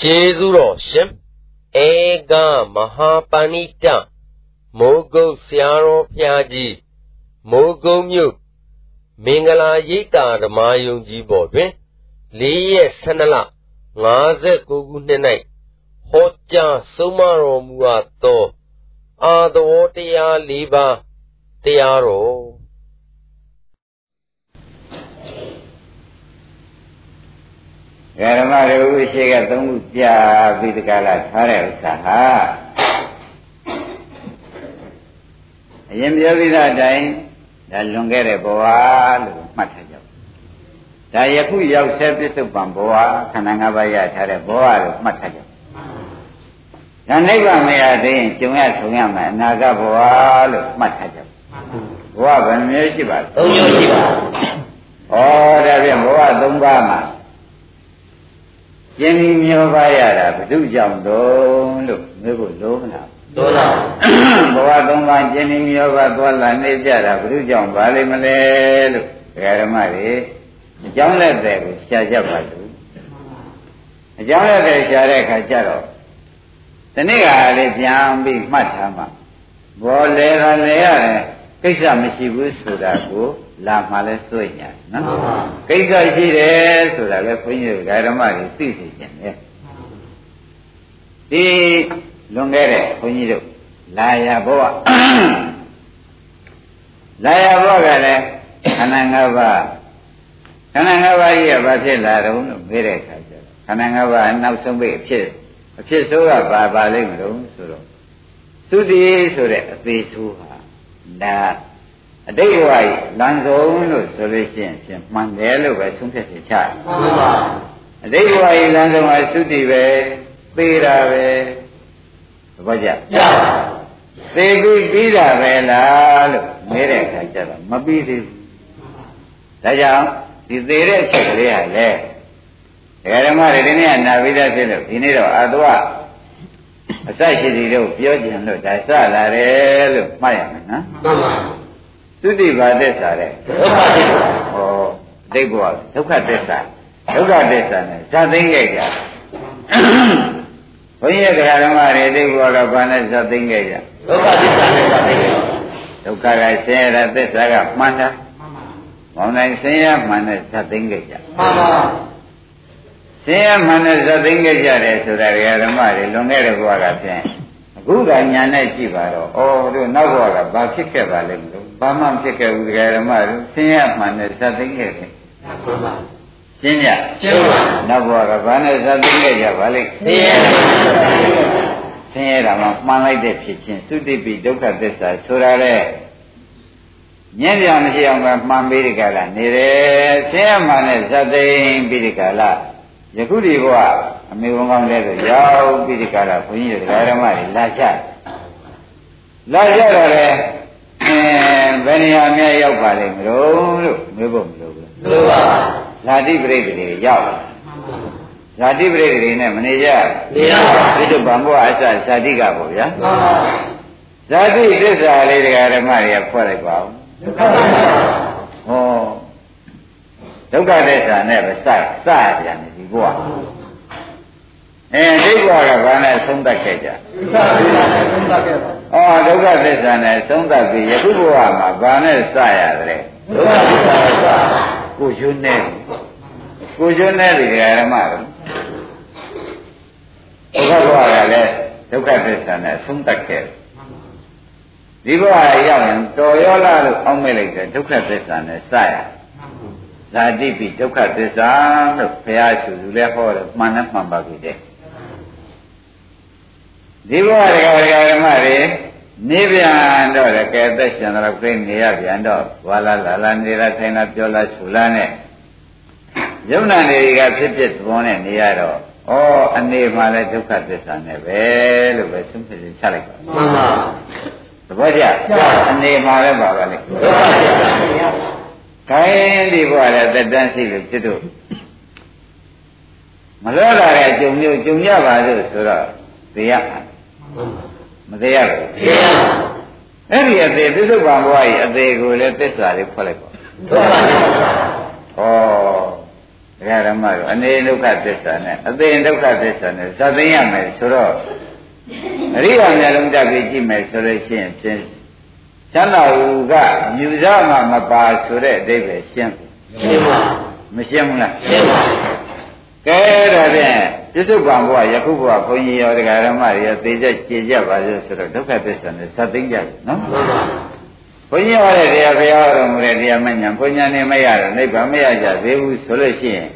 ကျေးဇူးတော်ရှင်ဧကမဟာပဏိတမိုးကုတ်ဆရာတော်ဖျားကြီးမိုးကုတ်မြို့မင်္ဂလာရိပ်သာဓမ္မယုံကြီးပေါ်တွင်၄ရက်12လ59ခုနှစ်၌ဟောကြားဆုံးမတော်မူအပ်သော အာသဝတရား၄ပါးတရားတော် ဓမ္မတွေဥရှိကသုံးခုပြပြီးတကလားထားတဲ့ဥစ္စာဟာအရင်ပြောပြီးသားအတိုင်းဒါလွန်ခဲ့တဲ့ဘဝလို့မှတ်ထားကြ။ဒါယခုရောက်ဆဲပစ္စုပန်ဘဝခန္ဓာ၅ပါးရထားတဲ့ဘဝလို့မှတ်ထားကြ။ဒါနိဗ္ဗာန်မရသေးရင်ကျုံရဆုံရမယ်အနာဂတ်ဘဝလို့မှတ်ထားကြ။ဘဝဘယ်နှမျိုးရှိပါလဲ။၃မျိုးရှိပါ။ဩဒါဖြင့်ဘဝ၃ပါးမှာ ကျင်ဒီမျောပါရတာဘု து ကြောင့်တုံးလို့မေးဖို့လိုမလားလိုပါဘဝသုံးပါးကျင်ဒီမျောပါသွားလာနေကြတာဘု து ကြောင့်ပါလိမ့်မလဲလို့ဓမ္မတွေအကြောင်းလက်တဲ့ကိုရှားကြပါလို့အကြောင်းလက်တဲ့ရှားတဲ့အခါကျတော့ဒီနေ့ကလေးပြန်ပြီးမှတ်ထားမှာဘောလေကလေရတယ်ကိစ္စမရှိဘူးဆိုတာကို လာမှလဲစွန့်ညာနော်ကိစ္စရှိတယ်ဆိုတာလဲဘုန်းကြီးတို့ဓမ္မတွေသိသိခြင်းလေဒီလွန်ခဲ့တဲ့ဘုန်းကြီးတို့လာရဘဝလာရဘဝကလည်းခန္ဓာ၅ပါးခန္ဓာ၅ပါးကြီးကဘာဖြစ်လာတော့လို့မေးတဲ့အခါကျတော့ခန္ဓာ၅ပါးနောက်ဆုံးပိတ်အဖြစ်အဖြစ်ဆိုးကဘာပါလိမ့်မလို့ဆိုတော့သုတိဆိုတဲ့အသေးဆိုးဟာဒါ အတိတ်ဘဝကြီးလမ်းဆုံးလို့ဆိုလို့ရှိရင်ဖြင့်မှန်တယ်လို့ပဲသုံးဖြတ်ချချတယ်မှန်ပါအတိတ်ဘဝကြီးလမ်းဆုံးဟာသုတိပဲသေတာပဲသဘောကျကျပါသေပြီးပြီးတာပဲလားလို့မေးတဲ့အခါကျတော့မပြီးသေးဘူးဒါကြောင့်ဒီသေးတဲ့အချက်ကလေးဟာလေဒကာဓမ္မတွေဒီနေ့ကနာပြီးသားဖြစ်လို့ဒီနေ့တော့အတဝအစရှိစီတို့ပြောကြင်လို့ဒါစလာတယ်လို့မှတ်ရမယ်နော်မှန်ပါ သုတိပါသစ္စာတဲ့ဒုက္ခသစ္စာဟောဒိဋ္ဌဘောဒုက္ခသစ္စာဒုက္ခသစ္စာနဲ့ဇာသိမ့်ခဲ့ကြဘုန်းကြီးကဓမ္မတွေဒိဋ္ဌဘောကဘာနဲ့ဇာသိမ့်ခဲ့ကြဒုက္ခသစ္စာနဲ့ဇာသိမ့်ခဲ့ဒုက္ခကဆင်းရဲတဲ့သစ္စာကမှန်တာမောင်နိုင်ဆင်းရဲမှန်တဲ့ဇာသိမ့်ခဲ့ကြမှန်ပါဆင်းရဲမှန်တဲ့ဇာသိမ့်ခဲ့ကြတယ်ဆိုတာဓမ္မတွေလွန်ခဲ့တဲ့ဘဝကဖြင့်အခုကညာနဲ့ကြည့်ပါတော့ဩတို့နောက်ဘဝကဘာဖြစ်ခဲ့ပါလဲမလို့ ဘာမှဖြစ်ခဲ့ဘူးဓမ္မတို့ဆင်းရဲမှန်တဲ့ဇာသိမ့်ခဲ့တယ်မှန်ပါရှင်းကြရှင်းပါနောက်ဘဝကဘာနဲ့ဇာသိမ့်ခဲ့ကြပါလိမ့်ဆင်းရဲဆင်းရဲတာမှမှန်လိုက်တဲ့ဖြစ်ချင်းသုတိပိဒုက္ခသစ္စာဆိုတာလေညံ့ကြမရှိအောင်ပဲမှန်ပြီးဒီကလာနေတယ်ဆင်းရဲမှန်တဲ့ဇာသိမ့်ပြီးဒီကလာယခုဒီဘဝအမေဝန်ကောင်းတဲ့ဆိုရောက်ပြီးဒီကလာဘုန်းကြီးတို့ဓမ္မတွေလာချလာကြတော့လေအဲ ဘယ်နေရာများရောက်ပါလိမ့်မလို့လို့မေးဖို့မလိုဘူးမလိုပါဇာတိပရိသေတွေရောက်ဇာတိပရိသေတွေနဲ့မနေကြနေရပါဘူးဒီလိုဗံဘောအစဇာတိကပေါ့ဗျာမှန်ပါဇာတိသစ္စာလေးတရားဓမ္မတွေကဖွဲ့လိုက်ပါဦးဒုက္ခသစ္စာဟောဒုက္ခသစ္စာနဲ့ပဲစစပြန်တယ်ဒီဘဝ အဲဒိဋ္ဌဝကဘာနဲ့သုံးသပ်ခဲ့ကြဒုက္ခသစ္စာနဲ့သုံးသပ်ခဲ့ပါဩဒုက္ခသစ္စာနဲ့သုံးသပ်ပြီးယခုဘဝမှာဘာနဲ့စရတယ်ဒုက္ခသစ္စာနဲ့စကိုကျွန်းနေကိုကျွန်းနေဒီဓမ္မတို့ဒုက္ခဘဝကလည်းဒုက္ခသစ္စာနဲ့သုံးသပ်ခဲ့ဒီဘဝရောက်ရင်တော်ရောလားလို့အောက်မဲ့လိုက်တဲ့ဒုက္ခသစ္စာနဲ့စရဇာတိပိဒုက္ခသစ္စာလို့ဘုရားရှင်သူလည်းဟောတယ်မှန်နဲ့မှန်ပါပြီတဲ့ ဒီဘဝတရားဓမ္မတွေနေပြန်တော့လေကဲသက်ရှင်တော့ပြိနေရပြန်တော့ဝါလာလာလာနေလာထိုင်လာပြောလာဆူလာနဲ့ယုံနာတွေကဖြစ်ဖြစ်သဘောနဲ့နေရတော့ဩအနေမှာလည်းဒုက္ခသစ္စာနဲ့ပဲလို့ပဲသုံးဖြတ်ချလိုက်ပါမှန်ပါသဘောကျအနေမှာလည်းပါပါလေဒုက္ခသစ္စာခိုင်းဒီဘဝလည်းသက်တမ်းရှိလို့จิตတို့မလွဲလာတဲ့အကျုံမျိုးကျုံရပါလို့ဆိုတော့သိရမှာ မသေးရဘူးသေရပါအဲ့ဒီအသေးသစ္စုပ္ပန်ဘဝကြီးအသေးကိုလည်းသစ္စာလေးဖွက်လိုက်ပါဒုက္ခသစ္စာဩဒကာဓမ္မတို့အနေဒုက္ခသစ္စာနဲ့အသိဒုက္ခသစ္စာနဲ့သတ်သိရမယ်ဆိုတော့အရိယာမျက်လုံးတက်ပြီးကြည့်မယ်ဆိုလို့ရှိရင်ဖြင့်ချမ်းသာဟုကမြူစမှမပါဆိုတဲ့အဓိပ္ပာယ်ရှင်းရှင်းပါမရှင်းဘူးလားရှင်းပါ ကဲဒါဖြင့်ပြစ္ဆုတ်ပံဘုရားယခုဘုရားဘုန်းကြီးရောတရားဓမ္မတွေရောသိကြကြည်ကြပါစေဆိုတော့ဒုက္ခသစ္စာနဲ့သတ်သိကြတယ်နော်မှန်ပါဘုန်းကြီးဟောတဲ့တရားဘုရားဟောတော်မူတဲ့တရားမညာဘုညာနေမရတော့နိဗ္ဗာန်မရကြသေးဘူးဆိုလို့ရှိရင်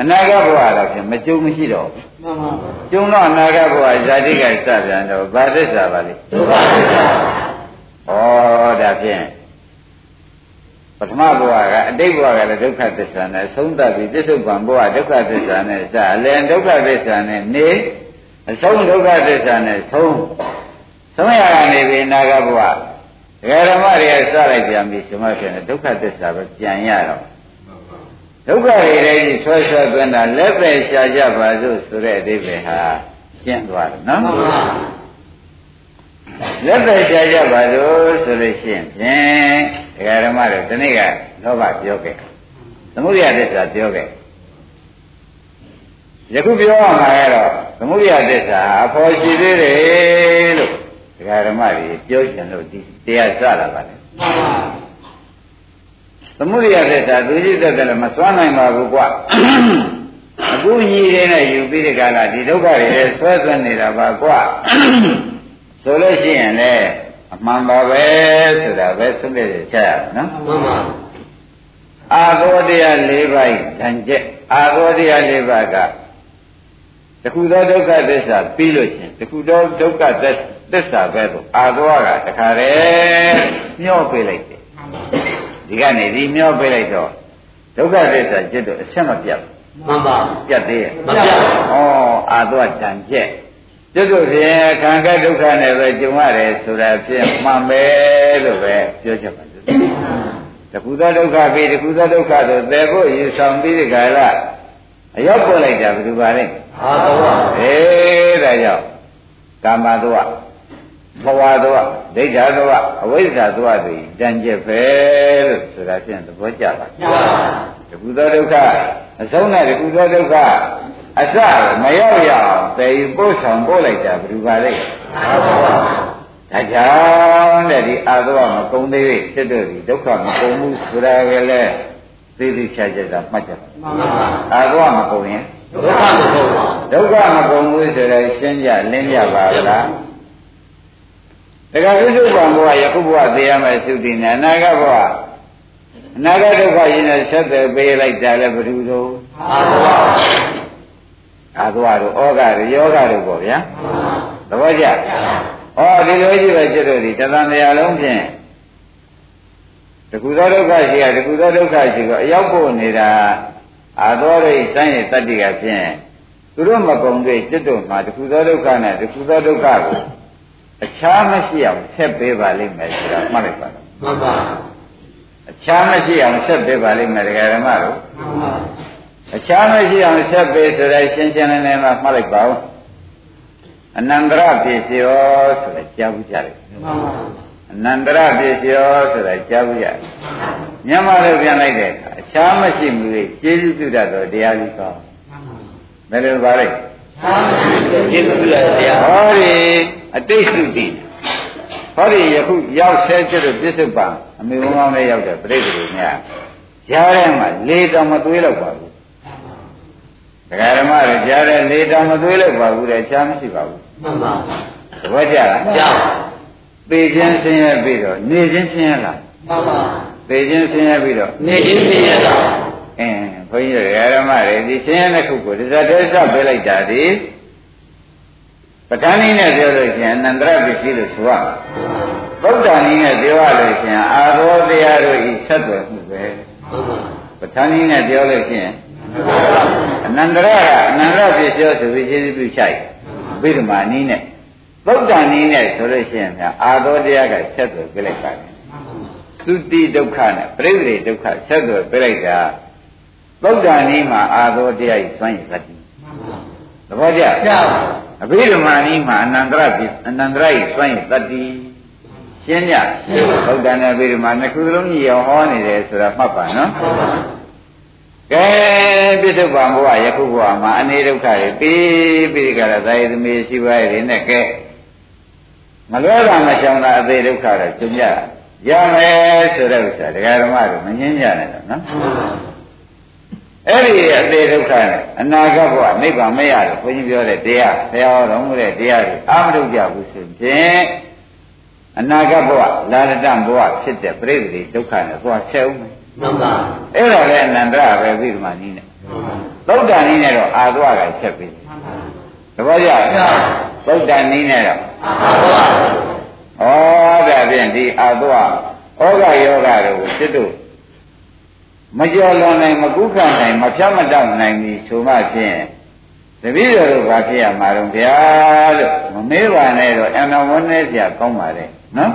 အနာဂတ်ဘဝတော့ဖြင့်မကြုံမရှိတော့ဘူးမှန်ပါကျုံတော့အနာဂတ်ဘဝဇာတိကစပြန်တော့ဗာသစ္စာပါလေဒုက္ခသစ္စာဩဒါဖြင့် ပထမဘဝကအတိတ်ဘဝကလည်းဒုက္ခသစ္စာနဲ့ဆုံးသတ်ပြီးပြစ္ဆုတ်ပံဘဝဒုက္ခသစ္စာနဲ့စအလယ်ဒုက္ခသစ္စာနဲ့နေအဆုံးဒုက္ခသစ္စာနဲ့ဆုံးဆုံးရကနေပြီးနာဂဘဝဒဂရမတွေစလိုက်ပြန်ပြီဒီမှာဖြစ်နေဒုက္ခသစ္စာပဲပြန်ရတော့ဒုက္ခတွေတည်းကြီးဆွဲဆွဲသွင်းတာလက်ပဲရှာကြပါစို့ဆိုတဲ့အဓိပ္ပာယ်ဟာရှင်းသွားတယ်နော်လက်ပဲရှာကြပါစို့ဆိုလို့ရှိရင်ဖြင့် ဒကာဓမ္မတွေဒီနေ့ကလောဘပြောခဲ့သမုဒိယသစ္စာပြောခဲ့ယခုပြောရမှာကတော့သမုဒိယသစ္စာအဖော်ရှိသေးတယ်လို့ဒကာဓမ္မတွေပြောချင်လို့ဒီတရားစတာပါလေသမုဒိယသစ္စာသူကြီးသက်သက်လည်းမစွမ်းနိုင်ပါဘူးကွာအခုညီတွေနဲ့ယူပြီးဒီကလာဒီဒုက္ခတွေဆွဲသွင်းနေတာပါကွာဆိုလို့ရှိရင်လည်း အမှန်ပါပဲဆိုတာပဲသုံးပြရချရနော်မှန်ပါအာသောတရား၄ပါးဓာန်ကျက်အာသောတရား၄ပါးကတခုသောဒုက္ခသစ္စာပြီးလို့ချင်းတခုသောဒုက္ခသစ္စာပဲဆိုအာသောကတခါတည်းမျောပေးလိုက်တယ်ဒီကနေဒီမျောပေးလိုက်တော့ဒုက္ခသစ္စာจิตတော့အဆက်မပြတ်မှန်ပါပြတ်သေးရဲ့မပြတ်ဩအာသောတန်ကျက် ကျွတ်တို့ဖြင့်ခံကဒုက္ခနဲ့ပဲကြုံရတယ်ဆိုတာဖြင့်မှန်ပဲလို့ပဲပြောချက်ပါစို့တခုသောဒုက္ခပြီးတခုသောဒုက္ခဆိုသေဖို့ယူဆောင်ပြီးဒီကလာအရောက်ပေါ်လိုက်တာဘယ်သူပါလဲအာသောအေးဒါကြောင့်ကာမသောဘဝသောဒိဋ္ဌာသောအဝိဇ္ဇာသောတွေတန်ကျက်ပဲလို့ဆိုတာဖြင့်သဘောကျပါတခုသောဒုက္ခအဆုံးနဲ့တခုသောဒုက္ခ အစမရောက်ရအောင်တည်ပို့ဆောင်ပို့လိုက်တာဘယ်သူပါလဲဒါကြောင့်တဲ့ဒီအာသဝမကုံသေးပြီဖြစ်တော့ဒီဒုက္ခမကုံဘူးဆိုတာကလည်းသိသိချာချာတာမှတ်ကြပါအာသဝမကုံရင်ဒုက္ခမကုံပါဒုက္ခမကုံဘူးဆိုတော့ရှင်းကြလင်းကြပါလားတခါဝိသုဘံဘဝယခုဘဝသိရမယ်သုတိနဲ့အနာဂတ်ဘဝအနာဂတ်ဒုက္ခရင်းနဲ့ဆက်သွယ်ပေးလိုက်တာလည်းဘယ်သူတို့အာသဝ အာသဝတို့ဩဃတို့ယောဂတို့ပေါ့ဗျာသဘောကျဩဒီလိုကြီးပဲကျွတ်တို့ဒီတသံတရားလုံးဖြင့်တကူသောဒုက္ခရှိရတကူသောဒုက္ခရှိတော့အရောက်ဖို့နေတာအာသောရိစမ်းရတတ္တိကဖြင့်သူတို့မကုံသေးကျွတ်တို့မှာတကူသောဒုက္ခနဲ့တကူသောဒုက္ခကိုအခြားမရှိအောင်ဆက်ပေးပါလိမ့်မယ်ဆိုတာမှတ်လိုက်ပါတော့မှန်ပါအခြားမရှိအောင်ဆက်ပေးပါလိမ့်မယ်ဒကာဓမ္မတို့မှန်ပါ အခြားမရှိအောင်ဆက်ပေးဆိုတဲ့ရှင်းရှင်းလင်းလင်းမှမှတ်လိုက်ပါဦးအနန္တရပစ္စယောဆိုတာကြားဘူးကြတယ်အနန္တရပစ္စယောဆိုတာကြားဘူးကြတယ်မြန်မာလိုပြန်လိုက်တဲ့အခါအခြားမရှိမှုလေကျေးဇူးပြုတတ်သောတရားကြီးကောဘယ်လိုပါလဲကျေးဇူးပြုတဲ့တရားဟောဒီအတိတ်စုတိဟောဒီယခုရောက်ဆဲကျွတ်ပြစ္ဆုတ်ပံအမေဘုံကောင်းလေးရောက်တဲ့ပြိတ္တိတွေများရားထဲမှာလေတော်မသွေးတော့ပါဘူး ဒကာဓမ္မတွေကြားတဲ့လေတောင်မသွေးလို့ပါဘူးတဲ့ချားမရှိပါဘူးမှန်ပါသဘောကျလားကြားပေခြင်းဆင်းရဲပြီးတော့နေခြင်းဆင်းရဲလားမှန်ပါပေခြင်းဆင်းရဲပြီးတော့နေခြင်းဆင်းရဲလားအင်းဘုန်းကြီးတွေဓမ္မတွေဒီဆင်းရဲတဲ့ခုကိုဒီဇာတေသပေးလိုက်တာဒီပဋ္ဌာန်းနည်းနဲ့ပြောလို့ရှိရင်အနန္တရပစ္စည်းလို့ဆိုရမှာသုဒ္ဓနည်းနဲ့ပြောရလို့ရှိရင်အာရောတရားတို့ဤဆက်သွယ်မှုပဲပဋ္ဌာန်းနည်းနဲ့ပြောလို့ရှိရင် အနန္တရကအနန္တရပြည့်ပြောဆိုပြီးကျေးဇူးပြုချိုက်ဗိဓမာနည်းနဲ့သုဒ္ဓနည်းနဲ့ဆိုလို့ရှိရင်ဗျာအာသောတရားကဆက်သွယ်ပြလိုက်ပါတယ်သုတိဒုက္ခနဲ့ပြိဋိဒုက္ခဆက်သွယ်ပြလိုက်တာသုဒ္ဓနည်းမှာအာသောတရားကြီးစွန့်ရသတိသဘောကျအဘိဓမ္မာနည်းမှာအနန္တရပြအနန္တရကြီးစွန့်ရသတိရှင်းကြသုဒ္ဓနဲ့အဘိဓမ္မာနှစ်ခုလုံးကြီးရောဟောနေတယ်ဆိုတာမှတ်ပါနော် ကဲပြစ္ဆုတ်ပံဘဝယခုဘဝမှာအနေဒုက္ခတွေပြီးပြီးကြတာသာယသမီးရှိပါရဲ့နဲ့ကဲမလွဲတာမရှောင်တာအသေးဒုက္ခတော့ကျုံရရမယ်ဆိုတဲ့ဥစ္စာဒကာဓမ္မတို့မငင်းကြနဲ့တော့နော်အဲ့ဒီအသေးဒုက္ခနဲ့အနာဂတ်ဘဝနိဗ္ဗာန်မရလို့ဘုန်းကြီးပြောတဲ့တရားဆရာတော်မူတဲ့တရားတွေအာမထုတ်ကြဘူးဆိုဖြင့်အနာဂတ်ဘဝလာရတဘဝဖြစ်တဲ့ပြိတ္တိဒုက္ခနဲ့သွားဆက်ဦးမယ် မှန်ပါအဲ့ဒါလည်းအနန္တရပဲပြီးဒီမှာနီးနေသုတ်တန်နီးနဲ့တော့အာသွားကဆက်ပြီးသဘောကျသုတ်တန်နီးနဲ့တော့အာသွားဩဒါဖြင့်ဒီအာသွားဩဃယောဂတို့စစ်တို့မကြော်လွန်နိုင်မကုခနိုင်မဖြတ်မတောက်နိုင်ပြီဆိုမှဖြင့်တပည့်တော်တို့ဘာဖြစ်ရမှာတော့ဗျာလို့မမေးပါနဲ့တော့အမှန်ဝန်းနေကြကောင်းပါလေနော်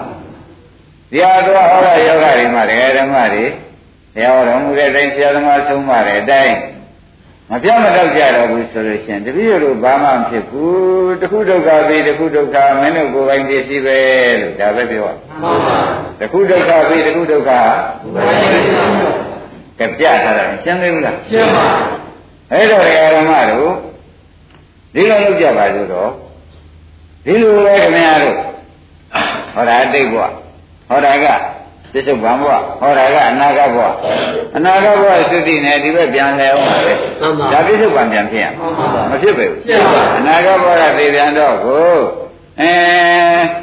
ဒီအာသွားဩဃယောဂတွေမှာဒကာဓမ္မတွေ ဘုရားတော်မူတဲ့အတိုင်းဆရာသမားဆုံးမတဲ့အတိုင်းမပြတ်မတော့ကြတော့ဘူးဆိုလို့ရှိရင်တပည့်တို့ဘာမှမဖြစ်ဘူးတခုဒုက္ခပြီတခုဒုက္ခမင်းတို့ကိုယ်ပိုင်ပစ္စည်းပဲလို့ဒါပဲပြောမှန်ပါတခုဒုက္ခပြီတခုဒုက္ခကပြထားတာရှင်းသေးဘူးလားရှင်းပါအဲ့တော့ဓမ္မတို့ဒီလိုလုပ်ကြပါစို့တော့ဒီလိုပဲခင်ဗျားတို့ဟောတာအတိတ်ဘဝဟောတာက ပစ္စုပန်ဘဝဟောတာကအနာဂတ်ဘဝအနာဂတ်ဘဝသုတိနဲ့ဒီဘက်ပြန်လဲအောင်ပါပဲဒါပစ္စုပန်ပြန်ဖြစ်ရမဖြစ်ပေဘူးအနာဂတ်ဘဝကသိပြန်တော့ကိုအဲ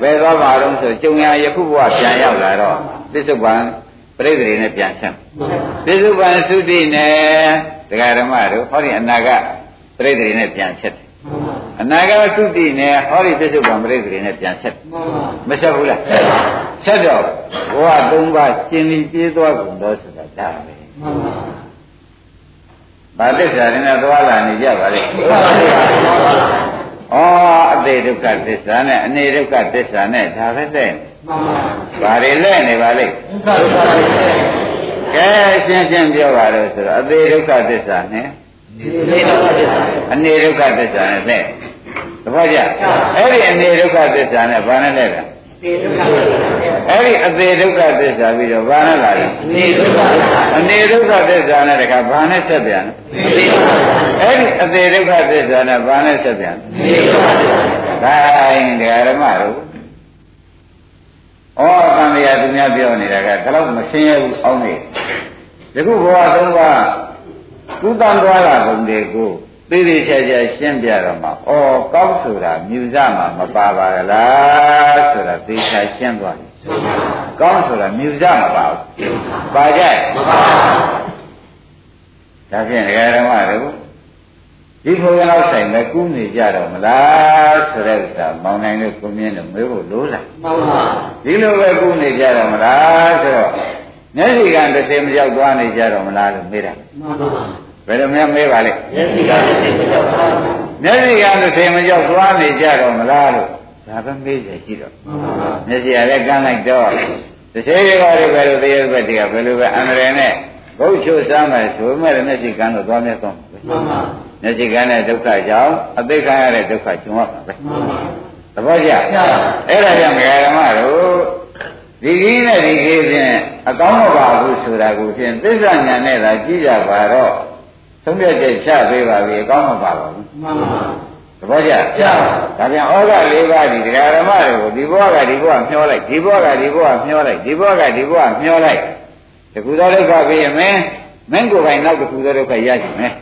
ဘယ်သွားပါတော့ဆိုကျုံရယခုဘဝပြန်ရောက်လာတော့ပစ္စုပန်ပြိတ္တိနဲ့ပြန်ဆက်ပစ္စုပန်သုတိနဲ့ဒကာဓမ္မတို့ဟောဒီအနာဂတ်ပြိတ္တိနဲ့ပြန်ဆက်တယ် အနာဂတ်သုတိနဲ့ဟောဒီပစ္စုပန်ပြိတ္တိနဲ့ပြန်ဆက်မဆက်ဘူးလားဆက်တော့ဘဝသုံးပါးရှင်းပြီးပြေးသွားကုန်တော့ဆိုတာဒါပဲဘာသစ္စာတွေနဲ့သွားလာနေကြပါလေဩအတေဒုက္ခသစ္စာနဲ့အနေဒုက္ခသစ္စာနဲ့ဒါပဲတဲ့ဘာတွေလဲနေပါလိမ့်ကဲရှင်းရှင်းပြောပါလို့ဆိုတော့အသေးဒုက္ခသစ္စာနဲ့အနေဒုက္ခသစ္စာနဲ့တဲ့သ ဘောကျအဲ့ဒီအနေဒုက္ခသစ္စာနဲ့ဘာနဲ့လဲဗျအဲ့ဒီအသေးဒုက္ခသစ္စာပြီးတော့ဘာနဲ့လာလဲအနေဒုက္ခအနေဒုက္ခသစ္စာနဲ့တခါဘာနဲ့ဆက်ပြန်အဲ့ဒီအသေးဒုက္ခသစ္စာနဲ့ဘာနဲ့ဆက်ပြန်အနေဒုက္ခဒါရင်ဓမ္မတို့ဩတန်တရားသူများပြောနေတာကဒါတော့မရှင်းရဘူးအောင်းနေဒီခုဘဝသုံးပါးကုသံသွားတာဘုံတွေကို သေးသေးချာချာရှင်းပြတော့မှဩကောက်ဆိုတာမြူစမှာမပါပါလားဆိုတာသေချာရှင်းသွားတယ်ကောင်းဆိုတာမြူစမပါဘူးပါကြမပါဒါဖြင့်ဒကာဓမ္မတို့ဒီဘုရားဆိုင်လည်းကူးနေကြတော့မလားဆိုတဲ့ဥစ္စာမောင်နိုင်လို့ကိုမြင်လို့မေးဖို့လိုလားမှန်ပါဒီလိုပဲကူးနေကြတော့မလားဆိုတော့မျက်စိကတစ်စင်မရောက်သွားနေကြတော့မလားလို့မေးတာမှန်ပါ ဘယ်လိုများမေးပါလဲမျက်စိကတစ်စင်မရောက်သွားမျက်စိကတစ်စင်မရောက်သွားနေကြတော့မလားလို့ဒါပဲမေးရရှိတော့မျက်စိကလည်းကန်းလိုက်တော့တစ်ချိန်ကလည်းပဲလို့တရားဘက်တည်းကဘယ်လိုပဲအန္တရာယ်နဲ့ဘုတ်ချိုးစမ်းမယ်ဆိုမဲ့မျက်စိကန်းတော့သွားမြတ်သွားမှာပဲမှန်ပါမျက်စိကန်းတဲ့ဒုက္ခကြောင့်အသိခံရတဲ့ဒုက္ခကျုံရမှာပဲမှန်ပါသဘောကျအဲ့ဒါကြောင့်ငဃာဓမ္မတို့ဒီကြီးနဲ့ဒီကြီးဖြင့်အကောင်းမပါဘူးဆိုတာကိုဖြင့်သစ္စာဉာဏ်နဲ့သာကြည့်ကြပါတော့ သုံးပြချက်ချပေးပါပြီအကောင်းမပါပါဘူးမှန်ပါသဘောကျကျဒါပြန်ဩဃ၄ပါးဒီဒကာဓမ္မတွေကိုဒီဘဝကဒီဘဝမျောလိုက်ဒီဘဝကဒီဘဝမျောလိုက်ဒီဘဝကဒီဘဝမျောလိုက်တခုသောဒုက္ခပြီးရင်မင်းမင်းကိုယ်ပိုင်နောက်တခုသောဒုက္ခရရှိမယ်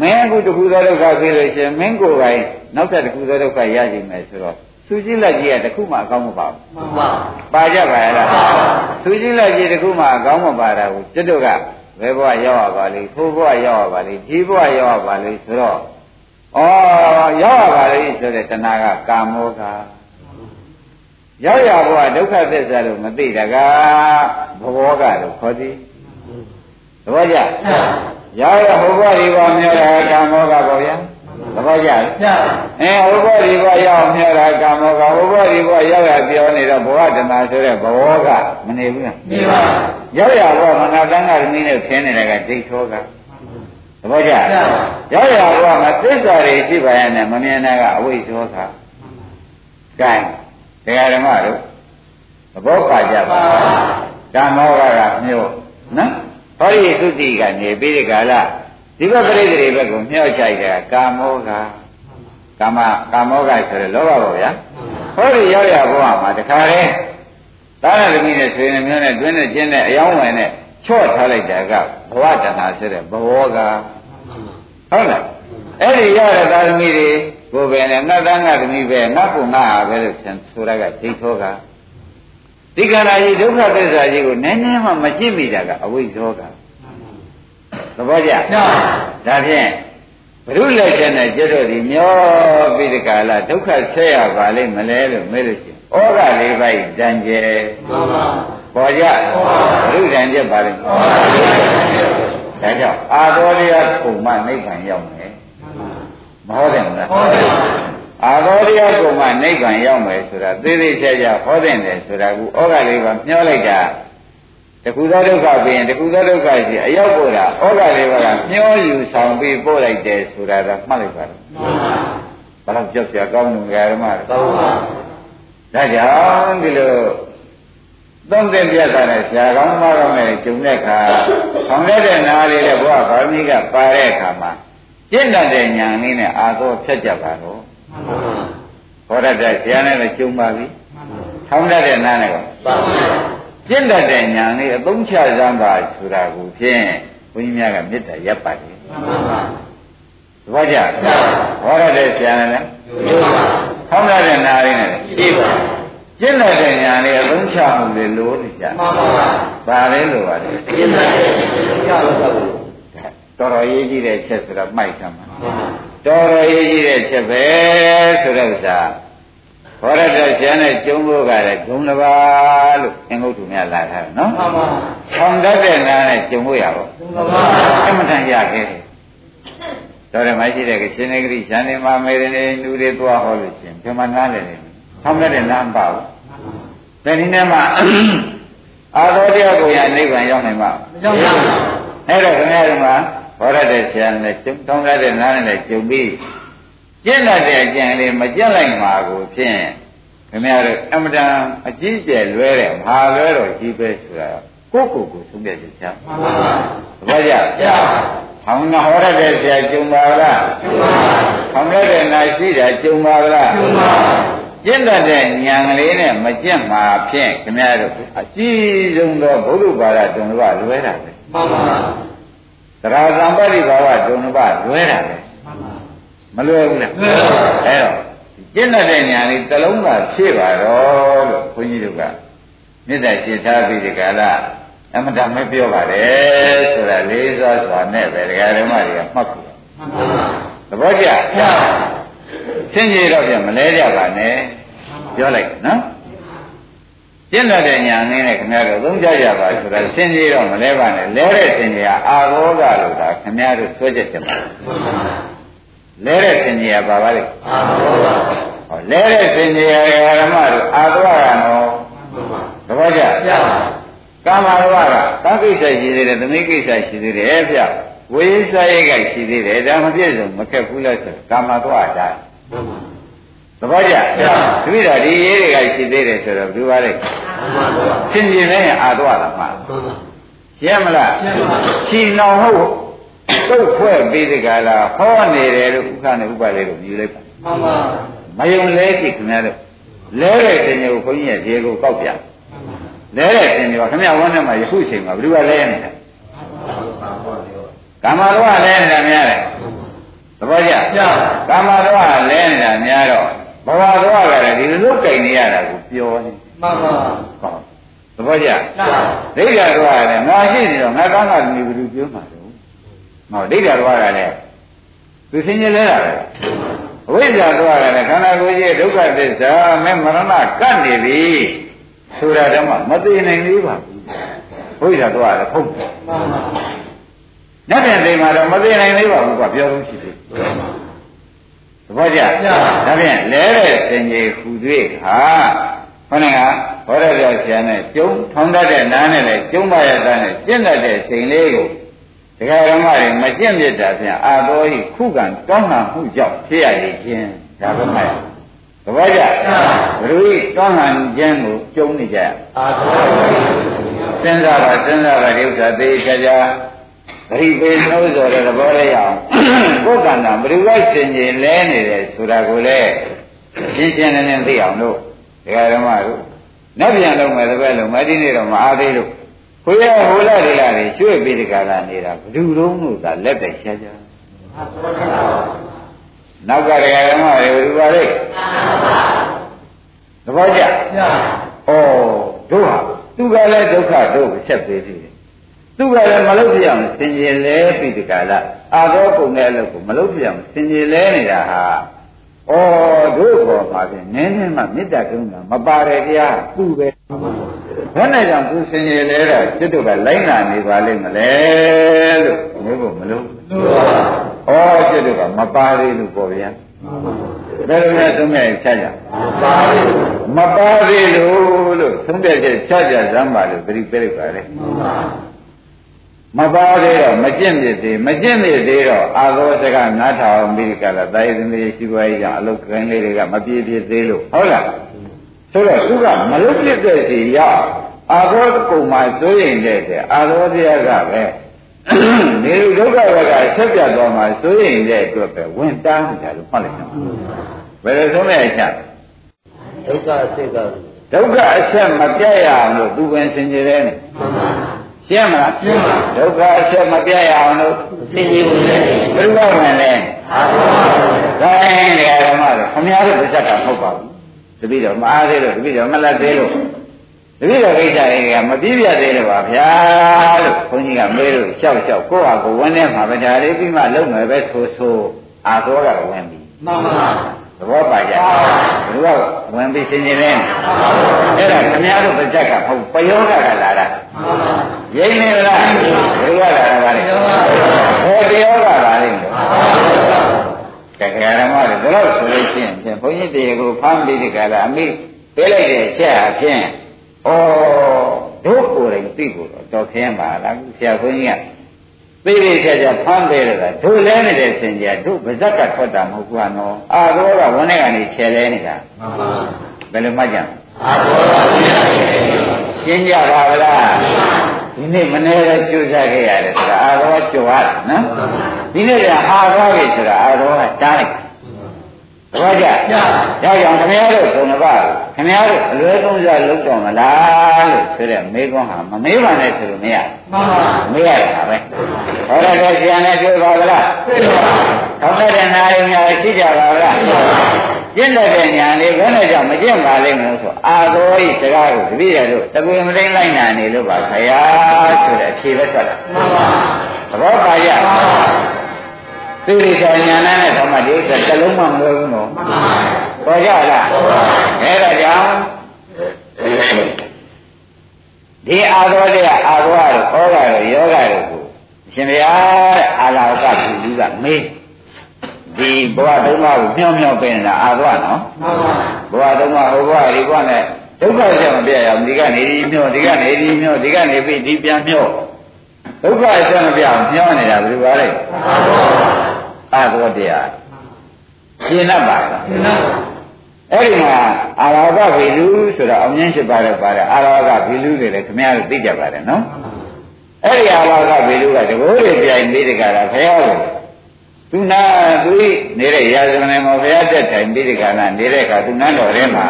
မင်းအခုတခုသောဒုက္ခပြီးလို့ရှိရင်မင်းကိုယ်ပိုင်နောက်ထပ်တခုသောဒုက္ခရရှိမယ်ဆိုတော့သူကြည့်လိုက်ကြီးကတခုမှအကောင်းမပါဘူးမှန်ပါပါကြပါရဲ့လားသူကြည့်လိုက်ကြီးတခုမှအကောင်းမပါတာကိုကျွတ်တို့က ဘယ်ဘဝရောက်ရပါလိမ့်ဖိုးဘဝရောက်ရပါလိမ့်ဒီဘဝရောက်ရပါလိမ့်ဆိုတော့ဩရောက်ရပါလိမ့်ဆိုတဲ့တဏှာကကာမောကရောက်ရဘဝဒုက္ခသစ္စာလို့မသိတာကဘဝကလို့ခေါ်သည်သဘောကျရောက်ရဟိုဘဝဒီဘဝမြဲတာကာမောကပေါ့ဗျာ သဘောကျလားအဲဟိုဘဝဒီဘဝရောက်မြဲတာကာမောကဟိုဘဝဒီဘဝရောက်ရပြောနေတော့ဘဝတဏှာဆိုတဲ့ဘဝကမနေဘူးလားနေပါရောက်ရဘဝမနာတန်းကသမီးနဲ့ခင်းနေတာကဒိဋ္ဌောကသဘောကျရောက်ရဘဝမှာသစ္စာတွေရှိပါရဲ့နဲ့မမြင်တာကအဝိဇ္ဇောကကဲတရားဓမ္မတို့သဘောပါကြပါကာမောကကမျိုးနော်ဟောဒီသုတိကနေပြီးဒီကာလ ဒီဘက်ပရိသေတွေဘက်ကိုမျှော့ချိုက်တာကာမောကကာမကာမောကဆိုရလောဘပေါ့ဗျာဟောဒီရောက်ရဘဝမှာတခါတည်းသာရသမီးနဲ့ဆွေနေမျိုးနဲ့တွင်းနဲ့ကျင်းနဲ့အယောင်းဝင်နဲ့ချော့ထားလိုက်တာကဘဝတဏှာဆိုတဲ့ဘဝကဟုတ်လားအဲ့ဒီရတဲ့သာသမီတွေကိုယ်ပဲနဲ့ငါသားငါသမီးပဲငါ့ကိုငါဟာပဲလို့ဆိုတာကဒိဋ္ဌောကဒီကရာကြီးဒုက္ခသစ္စာကြီးကိုနည်းနည်းမှမကြည့်မိတာကအဝိဇ္ဇောက သဘောကျဒါဖြင့်ဘုရုလက်ချက်နဲ့ကျွတ်တော့ဒီမျောပြီးဒီကာလဒုက္ခဆက်ရပါလိမ့်မလဲလို့မေးလို့ရှိရင်ဩဃလေးပိုက်တန်ကျဲပေါ်ကြဘုရုတန်ကျက်ပါလိမ့်ဒါကြောင့်အာတော်ရကုံမနိဗ္ဗာန်ရောက်မယ်မဟုတ်တယ်မလားဟုတ်တယ်အာတော်ရကုံမနိဗ္ဗာန်ရောက်မယ်ဆိုတာသေသေးချာချာဟောတဲ့တယ်ဆိုတာကဩဃလေးပါမျောလိုက်တာ တခုသောဒုက္ခပြီးရင်တခုသောဒုက္ခရှိအရောက်ပို့တာဩဃလေးပါကမျောယူဆောင်ပြီးပို့လိုက်တယ်ဆိုတာကမှတ်လိုက်ပါတော့ဘယ်တော့ကြောက်ကြကောင်းလို့ဓမ္မတွေသောပါဒါကြောင့်ဒီလိုသုံးသင်ပြတ်တာနဲ့ဆရာကောင်းမကောင်းနဲ့ဂျုံတဲ့အခါဆောင်ရတဲ့နားလေးနဲ့ဘုရားဗာမီကပါတဲ့အခါမှာကျင့်တတ်တဲ့ညာနည်းနဲ့အာသောဖြတ်ကြပါတော့ဟောရတဲ့ဆရာနဲ့လည်းဂျုံပါပြီဆောင်ရတဲ့နားနဲ့ကောပါ ကျင့်တတ်တဲ့ညာလေးအသုံးချစမ်းပါဆိုတာကိုဖြင့်ဘုန်းကြီးများကမေတ္တာရပ်ပါတယ်မှန်ပါပါသဘောကျဟောရတဲ့ဆရာနဲ့လည်းဟောရတဲ့နာရီနဲ့လည်းပြပါကျင့်တဲ့ညာလေးအသုံးချမှုတွေလိုနေကြမှန်ပါပါဘာလဲလိုပါလဲကျင့်တဲ့ညာလို့တော်တော်ရေးကြည့်တဲ့ချက်ဆိုတော့မိုက်သမှာတော်တော်ရေးကြည့်တဲ့ချက်ပဲဆိုတဲ့ဥစ္စာ ဘောရတဆရာနဲ့ကျုံဖို့ကလည်းဂုံတစ်ပါးလို့အင်္ဂုတ္တများလာထားတယ်နော်မှန်ပါဆောင်းတတ်တဲ့နားနဲ့ကျုံဖို့ရပါဘူးမှန်ပါအမှန်တန်ရခဲ့တယ်တော်တယ်မရှိတဲ့ကရှင်နေဂရိဇန်နေမမေရနေလူတွေသွားဟောလို့ရှင်ဒီမှာနားလည်းတယ်ဆောင်းတတ်တဲ့နားမပါဘူးဒါဒီနေ့မှအာသောတရားကိုရနိဗ္ဗာန်ရောက်နိုင်မှာမရောက်ပါဘူးအဲ့တော့ခင်ဗျားတို့ကဘောရတဲ့ဆရာနဲ့ကျုံတောင်းတဲ့နားနဲ့ကျုံပြီး ကျင့်တတ်တဲ့အကျင့်လေးမကျင့်လိုက်မှာကိုဖြင့်ခင်ဗျားတို့အမတန်အကြီးကျယ်လွဲတဲ့မဟာလွဲတော်ကြီးပဲဆိုတာကိုယ့်ကိုယ်ကိုသုံးပြချက်ချာမှန်ပါပါသဘောကျကျဟောင်းနာဟောရတဲ့ဆရာကျုံပါလားကျုံပါဟောင်းရတဲ့နာရှိတာကျုံပါလားကျုံပါကျင့်တတ်တဲ့ဉာဏ်ကလေးနဲ့မကျင့်မှာဖြင့်ခင်ဗျားတို့အကြီးဆုံးသောဘုရုပါဒတုံကလွဲတာပဲမှန်ပါပါသရဇံပတိဘာဝတုံကလွဲတာပဲ မလွယ်ဘူးလားအဲတော့ကျင့်တဲ့ညာလေးတလုံးသာဖြည့်ပါတော့လို့ခွန်ကြီးတို့ကမေတ္တာရှင်းထားပြီးဒီကလာအမတမပြောပါတယ်ဆိုတာလေးစားစွာနဲ့ပဲဒကာဓမ္မတွေကမှတ်ခုသဘောကျဆင်းရဲတော့ပြန်မလဲကြပါနဲ့ပြောလိုက်နော်ကျင့်တဲ့ညာနည်းနဲ့ခင်ဗျားတို့သုံးကြကြပါဆိုတာဆင်းရဲတော့မလဲပါနဲ့လဲတဲ့ဆင်းရဲအာဘောကလို့ဒါခင်ဗျားတို့ဆွဲချက်တင်ပါ လဲတဲ့စင်ကြီးကပါပါလေအာသောပါဟောလဲတဲ့စင်ကြီးကဓမ္မတို့အာသောကနော်သဘောကျပြပါကာမရဝကကာကိစ္စရှိသေးတယ်သမိကိစ္စရှိသေးတယ်ဗျဝိသယေကရှိသေးတယ်ဒါမပြည့်စုံမခက်ဘူးလားဆိုကာမသွားတာသဘောကျတပိဒါဒီရေးတွေကရှိသေးတယ်ဆိုတော့ဘယ်ပါလဲစင်ကြီးလည်းအာသွားတာမှာရှင်းမလားရှင်းအောင်ဟုတ် တုတ်ဖွဲ့ပြီးဒီကလာဟောနေတယ်လို့ဥက္ကနဲ့ဥပလေးလို့ယူလိုက်ပါမှန်ပါမယုံလဲကြည့်ခင်ဗျားတို့လဲတဲ့တင်ကိုခွန်ကြီးရဲ့ဒီကိုကောက်ပြလဲတဲ့တင်ကိုခင်ဗျားဝန်းထဲမှာယခုချိန်မှာဘယ်သူကလဲနေတာကာမရောလဲနေတာများတယ်သဘောကျကာမရောလဲနေတာများတော့ဘဝရောကလည်းဒီလိုကြိုင်နေရတာကိုပြောနေမှန်ပါဟုတ်သဘောကျဒိဋ္ဌာရောကလည်းငါရှိနေတော့ငါကောင်းတာဒီဘယ်သူပြောမှာလဲ ဟောဒိဋ္ဌာသွားတာလည်းသူဆင်းရဲလဲတာပဲအဝိဇ္ဇာသွားတာလည်းခန္ဓာကိုယ်ရဲ့ဒုက္ခသစ္စာမဲမရဏကတ်နေပြီဆိုတာတော့မသိနိုင်သေးပါဘူးဝိဇ္ဇာသွားတယ်ဟုတ်တယ်မှန်ပါနတ်ပြန်သိမှာတော့မသိနိုင်သေးပါဘူးကွာပြောလို့ရှိသေးသဘောကျဒါဖြင့်လဲတဲ့စင်ကြီးဟူတွေ့ဟာခொနကဘောရပြဆရာနဲ့ကျုံထောင်းတတ်တဲ့နားနဲ့လည်းကျုံပါရတဲ့နဲ့ကျင့်တတ်တဲ့စိန်လေးကို ဒကာဓမ္မတွေမကျင့်မြတ်တာဖြင့်အာတော်ဤခုခံတောင်းတာမှုကြောင့်ဖြစ်ရခြင်းဒါပဲမှတ်သဘောကျဘုရားဤတောင်းဟန်ခြင်းကိုကျုံနေကြအာတော်ဆစဉ်းစားပါစဉ်းစားပါဒီဥစ္စာသေချာချာဂရိပေနှိုးစော်တဲ့သဘောလေးအောင်ကိုယ်ကံတာဘယ်သူကစင်ကြင်လဲနေတယ်ဆိုတာကိုလည်းရှင်းရှင်းလင်းလင်းသိအောင်လို့ဒကာဓမ္မတို့နောက်ပြန်လုံးမယ်တပည့်လုံးမဒီနေ့တော့မအားသေးလို့ ကိုရဟိုလာဒီလာတွေရွှေ့ပြီးဒီကလာနေတာဘယ်သူလုံးလို့သာလက်တိုင်ရှားရှားနောက်ကဒကာဓမ္မတွေဘယ်သူပါလဲသဘောကျဩတို့ဟာသူကလည်းဒုက္ခတို့ဆက်ပေးသေးတယ်သူကလည်းမလုပ်ပြအောင်စင်ကြယ်လဲပြီးဒီကလာအာသောကုန်တဲ့အလုပ်ကိုမလုပ်ပြအောင်စင်ကြယ်လဲနေတာဟာဩတို့ဘောမှာဖြင့်နည်းနည်းမှမေတ္တာကုန်းတာမပါတယ်တရားသူ့ပဲ ဘယ်နဲ့ကြောင့်သူစင်ကြယ်လဲတာจิตတို့ကလိုက်နာနေပါလိမ့်မလဲလို့မျိုးကိုမလို့ဩจิตတို့ကမပါသေးလို့ပေါ့ဗျာဘယ်လိုလဲသုံးမဲ့ချကြမပါသေးလို့လို့သုံးတဲ့ချက်ချကြစမ်းပါလို့ပြိပြိပါလေမပါသေးတော့မကျင့်ပြသေးမကျင့်ပြသေးတော့အာသောစကနားထောင်ပြီးကြလားတာယသမီးရှိပွားရေးကြောင့်အလုတ်ကိုင်းလေးတွေကမပြေပြသေးလို့ဟုတ်လား ဆိုတော့သူကမလုတ်ပြတဲ့စီရောက်အာသောကုံမှာစိုးရင်တဲ့အာသောတရားကပဲနေဒုက္ခဘက်ကဆက်ပြတ်သွားမှာစိုးရင်တဲ့အတွက်ပဲဝင်တားနေတာလို့မှတ်လိုက်တော့ဘယ်လိုဆုံးလဲအချက်ဒုက္ခအစစ်ကဒုက္ခအဆက်မပြတ်ရအောင်လို့သူပင်စင်ကြယ်တယ်ရှင်းမလားရှင်းပါဒုက္ခအဆက်မပြတ်ရအောင်လို့စင်ကြယ်ဝင်တယ်ဘယ်လိုဝင်လဲအာဟုဒါရင်ဓမ္မတော့ခမည်းတော်ပြတ်တာမဟုတ်ပါဘူး တပည့်တော်မအားသေးလို့တပည့်တော်မလက်သေးလို့တပည့်တော်ကိစ္စတွေကမပြည့်ပြတ်သေးတယ်ပါဗျာလို့ဘုန်းကြီးကမေးလို့ရှောက်ရှောက်ကိုယ့်ဟာကိုယ်ဝင်နေမှာပဲဒါလေးပြီးမှလုံမယ်ပဲဆိုဆိုအာသောကဝင်ပြီမှန်ပါသဘောပါကြဘုရားဝင်ပြီးရှင်နေတယ်အဲ့ဒါခင်ဗျားတို့ပါဇက်ကဟုတ်ပယောဂကလာတာရိမ့်နေလားဘုရားလာတာပါလေဟောပယောဂပါလေ ကဲကဲဓမ္မတွေဒါလို့ဆိုလို့ရှိရင်ဘုန်းကြီးတေကိုဖမ်းပြီးဒီကလာအမိပေးလိုက်တဲ့အချက်အဖြစ်ဩတို့ကိုယ်တိုင်သိဖို့တော့တော်ခင်းပါလားဆရာဘုန်းကြီးကသိသိချာချာဖမ်းပေးရတာတို့လဲနေတဲ့စင်ကြတို့ဗဇက်ကထွက်တာမဟုတ်ဘူးနော်အာရောကဝန်းထဲကနေခြေလဲနေတာမှန်ပါဘယ်လိုမှကြအာရောကဝန်းထဲကနေရှင်းကြပါဗလား ဒီနေ့မနေ့ကကြိုးစားခဲ့ရတယ်ဆိုတာအာရောကြွားတယ်နော်ဒီနေ့ကအာရောပြီဆိုတာအာရောကတားလိုက် သဘောကျ။ဒါကြောင့်ခင်ဗျားတို့ဘုံတစ်ပါးခင်ဗျားတို့အလွဲသုံးစားလုပ်တော်မလားလို့ဆိုတဲ့မေးခွန်းဟာမမေးပါနဲ့ဆိုလို့မရ။မှန်ပါ။မေးရတာပဲ။ဟောရတဲ့ဆရာနဲ့တွေ့ပါဗလား။တွေ့ပါပါ။ထောင်းတဲ့နာရီများရှိကြပါဗလား။တွေ့ပါပါ။ကျင့်တဲ့ညာလေးဘယ်နဲ့ကြောင့်မကျင့်ပါလိမ့်မလို့ဆိုအာသောဤစကားကိုတပည့်ရတို့တပွေမသိလိုက်နိုင်နေလို့ပါခရားဆိုတဲ့အဖြေပဲဆက်တာမှန်ပါသဘောပါရမှန်ပါ သိရိစာညာနဲ့ဓမ္မဒီဥစ္စာတစ်လုံးမှမလွယ်ဘူးနော်ပေါ်ကြလားအဲဒါကြောင့်ဒီအာသောတဲ့အာသောရဩဃရယောဂရကိုအရှင်ဘုရားအာလာကသူလူကမေးဒီဘဝသုံးပါးကိုမြောင်းမြောင်းပြင်တာအာသောနော်ဘဝသုံးပါးဟိုဘဝဒီဘဝနဲ့ဒုက္ခကြောင့်မပြရအောင်ဒီကနေဒီမြော့ဒီကနေဒီမြော့ဒီကနေပြီဒီပြန်မြော့ဒုက္ခအကျမပြအောင်မျောနေတာဘယ်လိုပါလဲ အာသောတရားရှင်းတတ်ပါလားရှင်းတတ်ပါအဲ့ဒီမှာအာရဝကဗေလူဆိုတာအောင်မြင်ရှိပါတယ်ပါတယ်အာရဝကဗေလူတွေလည်းခင်ဗျားတို့သိကြပါတယ်နော်အဲ့ဒီအာရဝကဗေလူကတကိုးတွေပြိုင်ပြီးတကလားဖះကိုသူနာသူနေတဲ့ရာဇဝင်မှာဘုရားတက်ထိုင်ပြီးဒီကနာနေတဲ့အခါသူနန်းတော်ထဲမှာ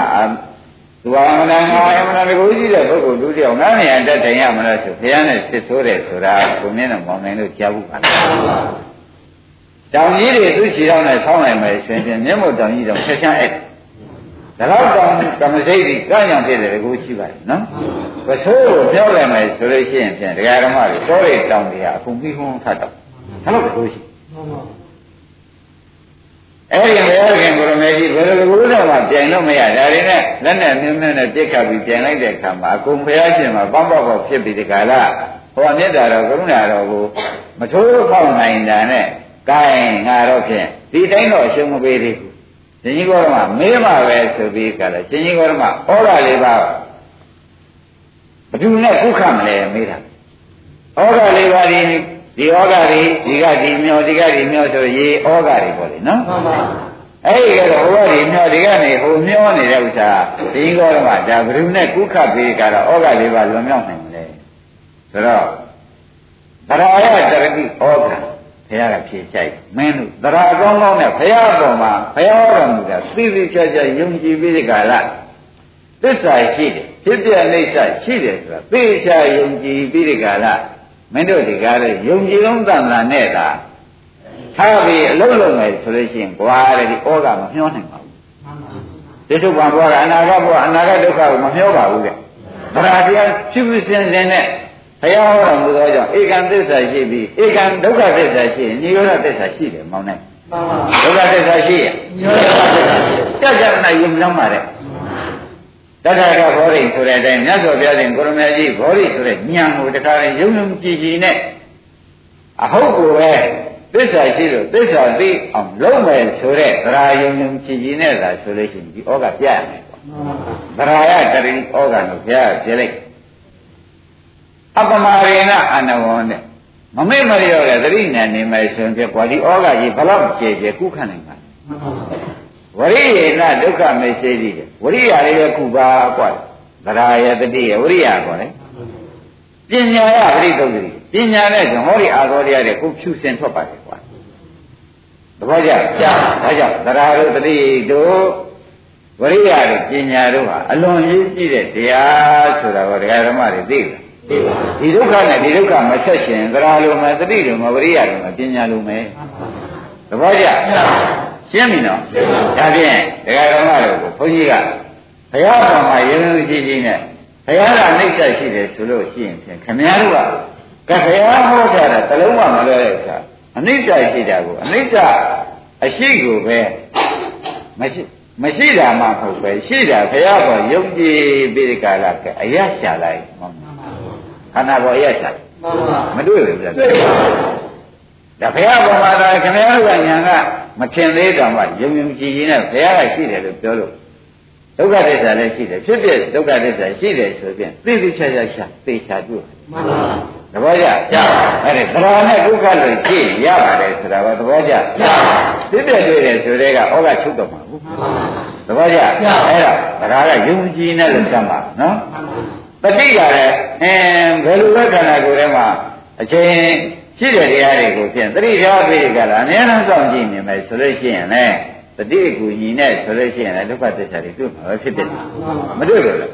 သူဟာမနာငါအမနာကိုကြီးတဲ့ပုဂ္ဂိုလ်သူတယောက်ငါးနေရာတက်ထိုင်ရမလားဆိုဘုရားနဲ့စစ်ဆိုးတယ်ဆိုတာကိုမြင်တော့မောင်နိုင်လို့ကြားဘူးပါ တောင်ကြီးတွေသူ့ခြေထောက်နဲ့ဆောင်းနိုင်မယ်ရှင်ဖြင့်မျက်မှောက်တောင်ကြီးတောင်ဆက်ချမ်းအဲ့ဒါတော့တောင်ကမစိတ်ကြီးကညံဖြစ်တယ်ကိုရှိပါတယ်နော်ပစိုးကိုပြောက်လိုက်မယ်ဆိုလို့ရှိရင်ဖြင့်ဒကာဓမ္မတွေတောတွေတောင်တွေဟာအကုန်ပြီးဟုံးထတော့ဒါတော့ပစိုးရှိအဲ့ဒီဘုရားခင်ကိုရမေကြီးဘယ်လိုလိုတော့မှပြန်လို့မရဒါတွေနဲ့လက်နဲ့မြင်းမြင်းနဲ့ပြစ်ခတ်ပြီးပြန်လိုက်တဲ့အခါမှာအကုန်ဘုရားရှင်မှာပေါက်ပေါက်ပေါက်ဖြစ်ပြီးဒီကလာဟောမြတ်တာတော့ကရုဏာတော်ကိုမထိုးဖောက်နိုင်တာနဲ့ ကဲငါတော့ဖြင့်ဒီတိုင်းတော့အရှုံးမပေးသေးဘူးရှင်ကြီးကောရမမေးမှပဲဆိုပြီးကလည်းရှင်ကြီးကောရမဩရလေးပါဘယ်သူနဲ့ခုခမလဲမေးတာဩရလေးပါဒီဒီဩဃတွေဒီကဒီမျောဒီကဒီမျောဆိုရေဩဃတွေပေါ့လေနော်မှန်ပါအဲ့ဒီကတော့ဟိုကဒီမျောဒီကနေဟိုမျောနေတဲ့ဥစ္စာဒီကောရမဒါဘယ်သူနဲ့ကုခပေးကြတော့ဩဃလေးပါလွန်မြောက်နိုင်မလဲဆိုတော့သရယတရတိဩဃ ဘုရားကဖြေချိုက်မင်းတို့သရကောင်းကောင်းနဲ့ဘုရားပေါ်မှာဘုရားတော်မူတာသိသိချာချာယုံကြည်ပြီးဒီကလာသစ္စာရှိတယ်ဖြစ်ပြအိဋ္ဌရှိတယ်ဆိုတာသိချာယုံကြည်ပြီးဒီကလာမင်းတို့ဒီကားလေယုံကြည်လုံးတန်တာနဲ့တာထားပြီးအလုံးလုံးမယ်ဆိုလို့ရှိရင်ဘွာတဲ့ဒီဩဃမမျောနိုင်ပါဘူးတိစ္ဆုပံဘွာကအနာဂတ်ဘွာအနာဂတ်ဒုက္ခကိုမမျောပါဘူးတဲ့ဗရာတရားဖြစ်ဖြစ်စင်စင်နဲ့ ဘုရားဟောတော်မူသောကြောင့်ဧကံသစ္စာရှိပြီးဧကံဒုက္ခသစ္စာရှိရင်နိရောဓသစ္စာရှိတယ်မောင်းနိုင်ဒုက္ခသစ္စာရှိရင်နိရောဓသစ္စာရှိကြကြနာယုံလမ်းပါတဲ့တထကဘောရိဆိုတဲ့အတိုင်းမြတ်စွာဘုရားရှင်ကိုရမေကြီးဘောရိဆိုတဲ့ဉာဏ်ကိုတခါရင်ယုံယုံကြည်ကြည်နဲ့အဟုတ်ကိုပဲသစ္စာရှိလို့သစ္စာသိအောင်လုံးမယ်ဆိုတဲ့သရာယုံယုံကြည်ကြည်နဲ့သာဆိုလို့ရှိရင်ဒီဩကပြရမယ်ပေါ့သရာယတရိဩကလို့ဘုရားပြလိုက် အပမာရေနအနဝံတဲ့မမေ့မလျော့တဲ့သတိနဲ့နေမယ်ဆိုရင်ပြကွာဒီဩဃကြီးဘလောက်ကျေကျေကုခနိုင်ပါဝရိယေနဒုက္ခမေစေကြီးတယ်ဝရိယလေးပဲခုပါကွာသရာယတတိယဝရိယကွာလေပညာရပရိသုတ်တိပညာနဲ့ဆိုဟောဒီအာသောတရားတွေကိုဖြူစင်ထွက်ပါတယ်ကွာသဘောကျဒါကြောင့်သရာတို့တတိတို့ဝရိယတို့ပညာတို့ဟာအလွန်ရေးကြည့်တဲ့တရားဆိုတာကိုဒကာဓမ္မတွေသိတယ် ဒီဒုက္ခနဲ့ဒီဒုက္ခမဆက်ရှင်သရာလိုမယ်တတိလိုမယ်ဝရိယလိုမယ်ပညာလိုမယ်သဘောကျရှင်းပြီနော်ဒါဖြင့်ဒကာဓမ္မတို့ကိုဘုန်းကြီးကဘုရားပေါ်မှာယုံယုံကြည်ကြည်နဲ့ဘုရားကနှိမ့်ဆက်ရှိတယ်ဆိုလို့ရှိရင်ဖြင့်ခမည်းတော်ကဘုရားဟောကြတာတလုံးမှမလွဲတဲ့အခါအနိစ္စရှိတာကိုအနိစ္စအရှိကိုပဲမရှိမရှိတာမှမဟုတ်ပဲရှိတာဘုရားပေါ်ယုံကြည်ပြီးဒီကာလကအရရှာလိုက်မှန်ပါ ခန္ဓာပေါ်အရရှာမတွေ့ဘူးဗျာဒါဘုရားပေါ်မှာဒါခင်ဗျားတို့ကညာကမထင်သေးတော့မှယုံယုံကြည်ကြည်နဲ့ဘုရားကရှိတယ်လို့ပြောလို့ဒုက္ခသစ္စာလည်းရှိတယ်ဖြစ်ဖြစ်ဒုက္ခသစ္စာရှိတယ်ဆိုပြန်သိသိချာချာရှာသိချာတွေ့မှန်ပါသဘောကျကျအဲ့ဒါသရနဲ့ဒုက္ခလို့ကြည့်ရပါတယ်ဆိုတာကသဘောကျကျသိတဲ့တွေ့တယ်ဆိုတဲ့ကဩဃချုပ်တော့မှာဘူးသဘောကျအဲ့ဒါသရကယုံကြည်နေလို့စမ်းပါနော် တတိကလည်းအင်းဘယ်လိုလဲခန္ဓာကိုယ်ထဲမှာအချိန်ရှိတဲ့တရားတွေကိုဖြင့်တတိထားပြီးကြလားအများအားစောင့်ကြည့်နေမယ်ဆိုလို့ရှိရင်လည်းတတိကူညီနဲ့ဆိုလို့ရှိရင်လည်းဒုက္ခသစ္စာတွေတွေ့မှာပဲဖြစ်တယ်မတွေ့ဘူးလား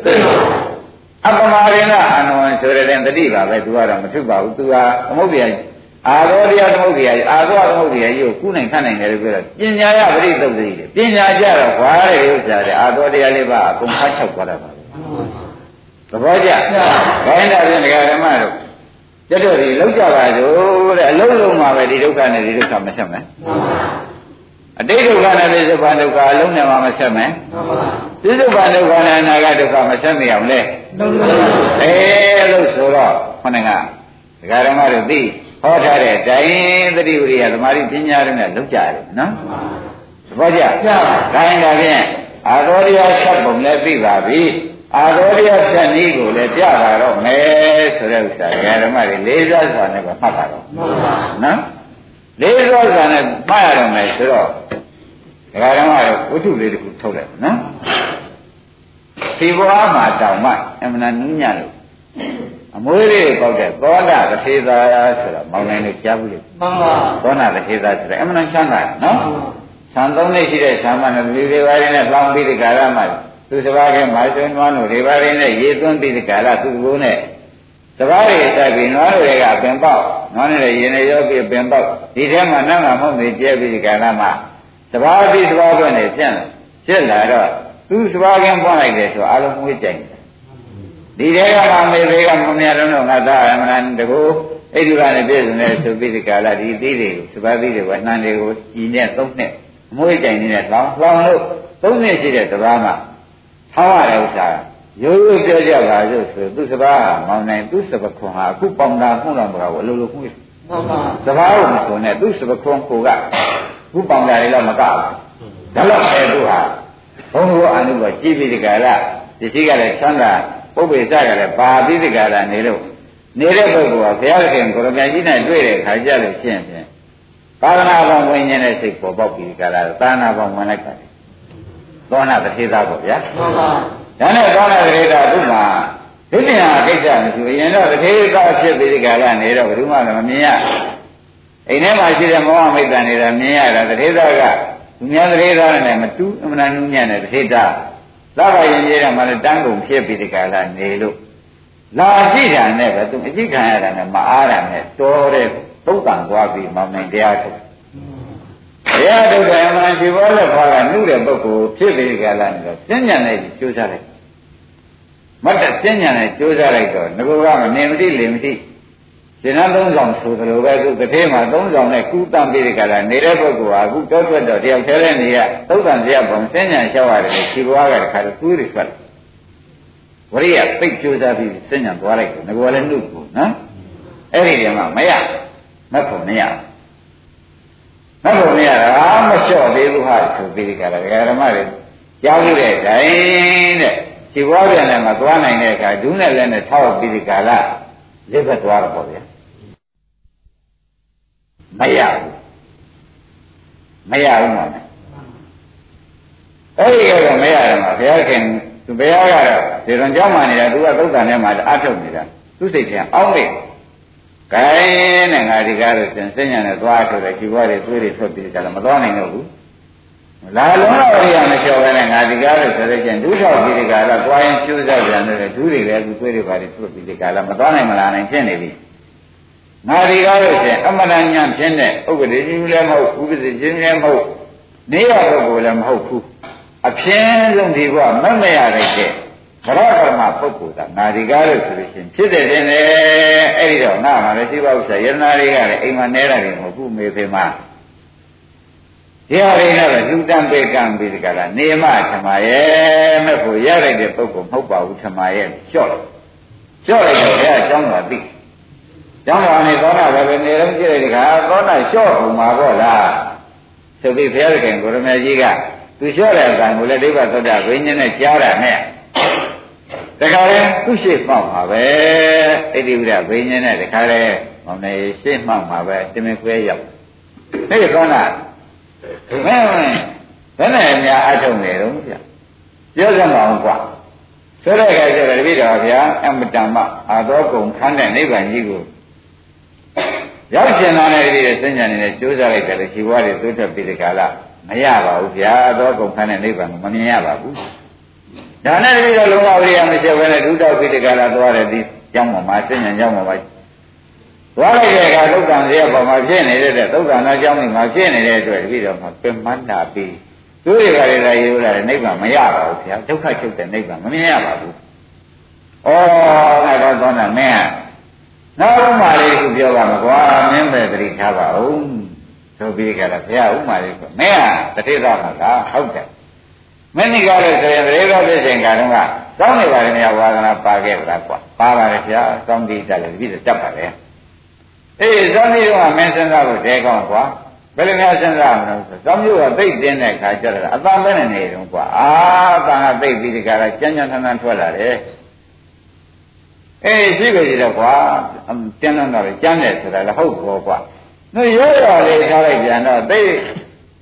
အပမာရိဏအနဝံဆိုတဲ့တတိပါပဲသူကတော့မဖြစ်ပါဘူးသူဟာသမုဒ္ဒရာအာရောတရားသမုဒ္ဒရာအာရောသမုဒ္ဒရာကြီးကိုကုနိုင်ခန့်နိုင်တယ်လို့ပြောတော့ပညာရပရိသုတ်တိတယ်ပညာကြတော့ဘာတဲ့ဥစ္စာတဲ့အာရောတရားလေးပါအကုန်ဖတ်ချုပ်သွားတာပါ သဘောကျခိုင်းတာဖြင့်ဒကာဓမ္မတို့ကျွတ်တို့ဒီလောက်ကြပါစို့တဲ့အလုံးလုံးမှာပဲဒီဒုက္ခနဲ့ဒီဒုက္ခမဆက်မယ်အတိတ်ဒုက္ခနဲ့ပြစ္ဆုတ်ပန်ဒုက္ခအလုံးနဲ့မှမဆက်မယ်ပြစ္ဆုတ်ပန်ဒုက္ခနဲ့အနာဂတ်ဒုက္ခမဆက်မရအောင်လေအဲလို့ဆိုတော့ခொနကဒကာဓမ္မတို့သိဟောထားတဲ့တိုင်းသတိဝရိယသမာဓိပညာတွေနဲ့လောက်ကြတယ်နော်သဘောကျခိုင်းတာဖြင့်အာသောတရားဆက်ပုံလည်းသိပါပြီ အာရောရိယဖြတ်နည်းကိုလည်းပြတာတော့မယ်ဆိုတဲ့ဥစ္စာဓမ္မတွေလေးစားစွာနဲ့ပဲမှတ်တာတော့နော်လေးစားစွာနဲ့မှတ်ရတော့မယ်ဆိုတော့ဓမ္မတော့ဝတ္ထုလေးတစ်ခုထုတ်လိုက်နော်ဒီဘဝမှာတောင်မှအမှန်နည်းညလို့အမွေးလေးပေါက်တဲ့သောတာတထေသာဆိုတော့မောင်နိုင်လို့ကြားဘူးလေမှန်ပါသောတာတထေသာဆိုတော့အမှန်ချမ်းသာနော်ဆံသုံးနှစ်ရှိတဲ့ဆံမနဲ့ဒီတွေပါးနဲ့လောင်းပြီးဒီကာရမှာ သူစဘာကမာဆွေးနွားတို့ဒီပါးရင်းနဲ့ရေသွန်းပြီးဒီကာလသူ့ကိုယ်နဲ့စဘာတွေတက်ပြီးနွားတို့တွေကပင်ပေါက်နွားနဲ့ရေနေရောပြီးပင်ပေါက်ဒီထဲမှာနောက်မှာမဟုတ်နေကျဲပြီးဒီကာလမှာစဘာပြီးစဘာပွင့်နေပြန့်ဖြစ်လာတော့သူစဘာကင်းပွင့်လိုက်တယ်ဆိုအလုံးမွေးကြိုင်တယ်ဒီထဲကမှမေတွေကမမြတ်တော့ငါသားအမှန်တကူအဲ့ဒီကနေပြည့်စုံတဲ့ဆိုပြီးဒီကာလဒီသီးတွေကိုစဘာသီးတွေကနှမ်းတွေကိုကြီးနဲ့သုံးနဲ့အမွေးကြိုင်နေတဲ့လောင်းလောင်းလို့သုံးနှစ်ရှိတဲ့စဘာမှာ ထောင်းရတဲ့ဥစ္စာရိုးရိုးပြောကြပါစို့ဆိုသူစဘာမောင်နိုင်သူစပခွန်ဟာအခုပေါင်တာခုတော့မကောအလိုလိုခုမှန်ပါစဘာကိုမဆိုနဲ့သူစပခွန်ကိုကခုပေါင်တာတွေတော့မကောဒါတော့အဲသူဟာဘုံဘုအာနုကကြည်ပြီးဒီကရဒီရှိကလည်းချမ်းသာပုပ္ပေစကလည်းပါပြီးဒီကရနေလို့နေတဲ့ပုဂ္ဂိုလ်ကဘုရားခင်ကိုရမကြီးနဲ့တွေ့တဲ့ခါကြလို့ရှင်းဖြင့်သာသနာ့ဘောင်ဝင်ခြင်းတဲ့စိတ်ပေါ်ပေါက်ပြီးဒီကရသာသနာ့ဘောင်ဝင်လိုက်တယ် သောနာတထေသာပေါ့ဗျာမှန်ပါဒါနဲ့သောနာတထေသာသူ့မှာဒီပြန်ကိစ္စမရှိဘူးရင်တော့တထေးသားဖြစ်ပြီးဒီကလာနေတော့ဘယ်သူမှလည်းမမြင်ရအိမ်ထဲမှာရှိတဲ့မောဟမိတ်တန်နေတာမြင်ရတာတထေးသားကသူများတထေးသားနဲ့မတူးအမှန်တန်ညံ့တဲ့တထေးသားလာပါရင်ကြီးတယ်မှလည်းတန်းကုန်ဖြစ်ပြီးဒီကလာနေလို့လာကြည့်တာနဲ့ပဲသူအကြည့်ခံရတာနဲ့မအားတာနဲ့တော်တဲ့သုတ်တန်သွားပြီးမောင်နိုင်တရားထုတ် တရားထုတ်တယ်မှရှိဘောလက်ခွာကနှုတဲ့ပုဂ္ဂိုလ်ဖြစ်ပြီးဒီကလာနေတော့စဉ်းညံနေကြိုးစားလိုက်မတ်တစဉ္ညာနဲ့ကြိုးစားလိုက်တော့ငကောကမနေမတိလေမတိရှင်နာသုံးဆောင်ဆိုသလိုပဲသူတစ်ထဲမှာသုံးဆောင်နဲ့ကူးတမ်းပြီးတဲ့ကလာနေတဲ့ပုဂ္ဂိုလ်ဟာအခုတောထွက်တော့တယောက်တည်းနဲ့နေရသုတ်တန်စရပုံစဉ္ညာလျှောက်ရတယ်ခြေပွားကတခါတော့ကူးရထွက်ဝရိယပိတ်ကြိုးစားပြီးစဉ္ညာသွားလိုက်တယ်ငကောလည်းနှုတ်ကိုနော်အဲ့ဒီတည်းမှာမရမက်ဖို့မရ မက်ဖို့မရတာမလျှော့သေးဘူးဟာဆိုပြီးဒီကလာဓမ္မတွေကြားလို့တဲ့တိုင်းတဲ့ခြေပွားပြန်လည်းမသွားနိုင်တဲ့အခါဒူးနဲ့လည်းနဲ့ထောက်ပြီးဒီကာလလက်ဘက်သွားတော့ပေါ့ဗျာမရဘူးမရဘူးမှာအဲ့ဒီကတော့မရတယ်မှာဘုရားခင်သူဘုရားကတော့ဒီတော်ကြောင်းမှနေတာသူကသုတ်တန်ထဲမှာအထုတ်နေတာသူစိတ်ထဲအောင်းနေဂို င်းနဲ့ငါဒီကားလို့စင်စဉ္ညာနဲ့သွားထုတ်တယ်ခြေပွားတွေသွေးတွေထွက်ပြီးကြလားမသွားနိုင်တော့ဘူးလာလုံးတော့ရိယာမလျှော်ပဲနဲ့ငါဒီကားလို့ဆိုတဲ့ကျင်ဒုထောက်ပြီးဒီကာလသွားရင်ကျိုးစားပြန်တယ်ဒုတွေလည်းအခုသွေးတွေပါတွေထွက်ပြီးဒီကာလမသွားနိုင်မလာနိုင်ဖြစ်နေပြီငါဒီကားလို့ရှင်အမတန်ညာဖြစ်တဲ့ဥပဒေကြီးလည်းမဟုတ်ဥပဒေကြီးလည်းမဟုတ်နေရပုဂ္ဂိုလ်လည်းမဟုတ်ဘူးအပြင်းဆုံးဒီကမမရတဲ့ ကဲဘရကမပုဂ္ဂိုလ်ကငါဒီကားလို့ဆိုလို့ရှင်ဖြစ်တဲ့တင်လေအဲ့ဒီတော့ငါမှလည်းရှိပါဥစ္စာယန္နာတွေကလည်းအိမ်မှာနဲတာတွေမဟုတ်ဘူးမေဖေမှာဒီဟာတွေနဲ့လူတန်ပေကံပြီးဒီကလာနေမထမရဲ့မဲ့ဖို့ရလိုက်တဲ့ပုဂ္ဂိုလ်မဟုတ်ပါဘူးထမရဲ့လျှော့လိုက်လျှော့လိုက်တော့ဘုရားကျောင်းတော်သိကျောင်းတော်နေသောနာပဲပဲနေတော့ကြည့်လိုက်ဒီခါသောနာလျှော့ပုံမှာပေါ့လားဆိုပြီးဘုရားခင်ကိုရမကြီးကသူလျှော့တဲ့အကံကိုလည်းဒိဗ္ဗသောတာဝိညာဉ်နဲ့ကြားတာနဲ့ တခါလဲသူ့ရှိမှောက်ပါပဲဣတိဝိဒဝိညာဉ်နဲ့တခါလဲမောင်နေရှိမှောက်ပါပဲတမင်ခွဲရောက်အဲ့ဒီသောနာမင်းဘယ်နဲ့များအထုံနေတော့ဗျပြောစမ်းပါအောင်ကွာဆိုတဲ့အခါကျတော့တပည့်တော်ဗျာအမတန်မှအာသောကုံခန်းတဲ့နိဗ္ဗာန်ကြီးကိုရောက်ရှင်လာတဲ့ဒီစဉ္ညာနေနဲ့ကြိုးစားလိုက်တယ်လေခြေဝါးတွေသိုးတက်ပြီးဒီကလာမရပါဘူးဗျာအာသောကုံခန်းတဲ့နိဗ္ဗာန်ကိုမမြင်ရပါဘူး ဒါနဲ့တပည့်တော်လုံးဝဝိရိယမရှိဘဲနဲ့ဒုတောက်ပြီးဒီကလာသွားတဲ့ဒီကျောင်းပေါ်မှာစဉ္ညာကျောင်းပေါ်မှာသွားလိုက်တဲ့အခါသုတ်တန်ဇေယပေါ်မှာဖြစ်နေတဲ့သုတ်တန်သောကြောင့်ဒီမှာဖြစ်နေတဲ့အတွက်ဒီတော့မှပြမနာပြီးသူတွေကလည်းရေလို့လည်းနိဗ္ဗာန်မရပါဘူးဗျာဒုက္ခချုပ်တဲ့နိဗ္ဗာန်မမြင်ရပါဘူး။ဩငါတော့သောနာမင်းနောက်ဥမာလေးခုပြောပါမကွာမင်းပဲတတိထားပါဦးဆိုပြီးကြတာဘုရားဥမာလေးကမင်းကတတိသားမှာကဟုတ်တယ် မင်းဒီကားလို့ဆိုရင်တရေတော်ဖြစ်စဉ်ကတော့ကစောင်းနေပါလေမြဝါဒနာပါခဲ့ပါလားကွာပါပါလေဗျာစောင်းတိတက်လေဒီပြည့်တက်ပါလေအေးဇောတိတော့မင်းစဉ်းစားလို့တဲကောင်းကွာဘယ်လိုများစဉ်းစားမလို့ဆိုဇောမျိုးကသိတင်းတဲ့ခါကျတော့အတန်ပဲနေနေတော့ကွာအာအတန်ကသိပြီးဒီကရကြမ်းကြမ်းထန်ထန်ထွက်လာတယ်အေးရှိပဲကြည့်တော့ကွာကျမ်းတော့လည်းကျမ်းတယ်ဆိုတာလည်းဟုတ်ကောကွာနှရောရောလေးထားလိုက်ပြန်တော့သိ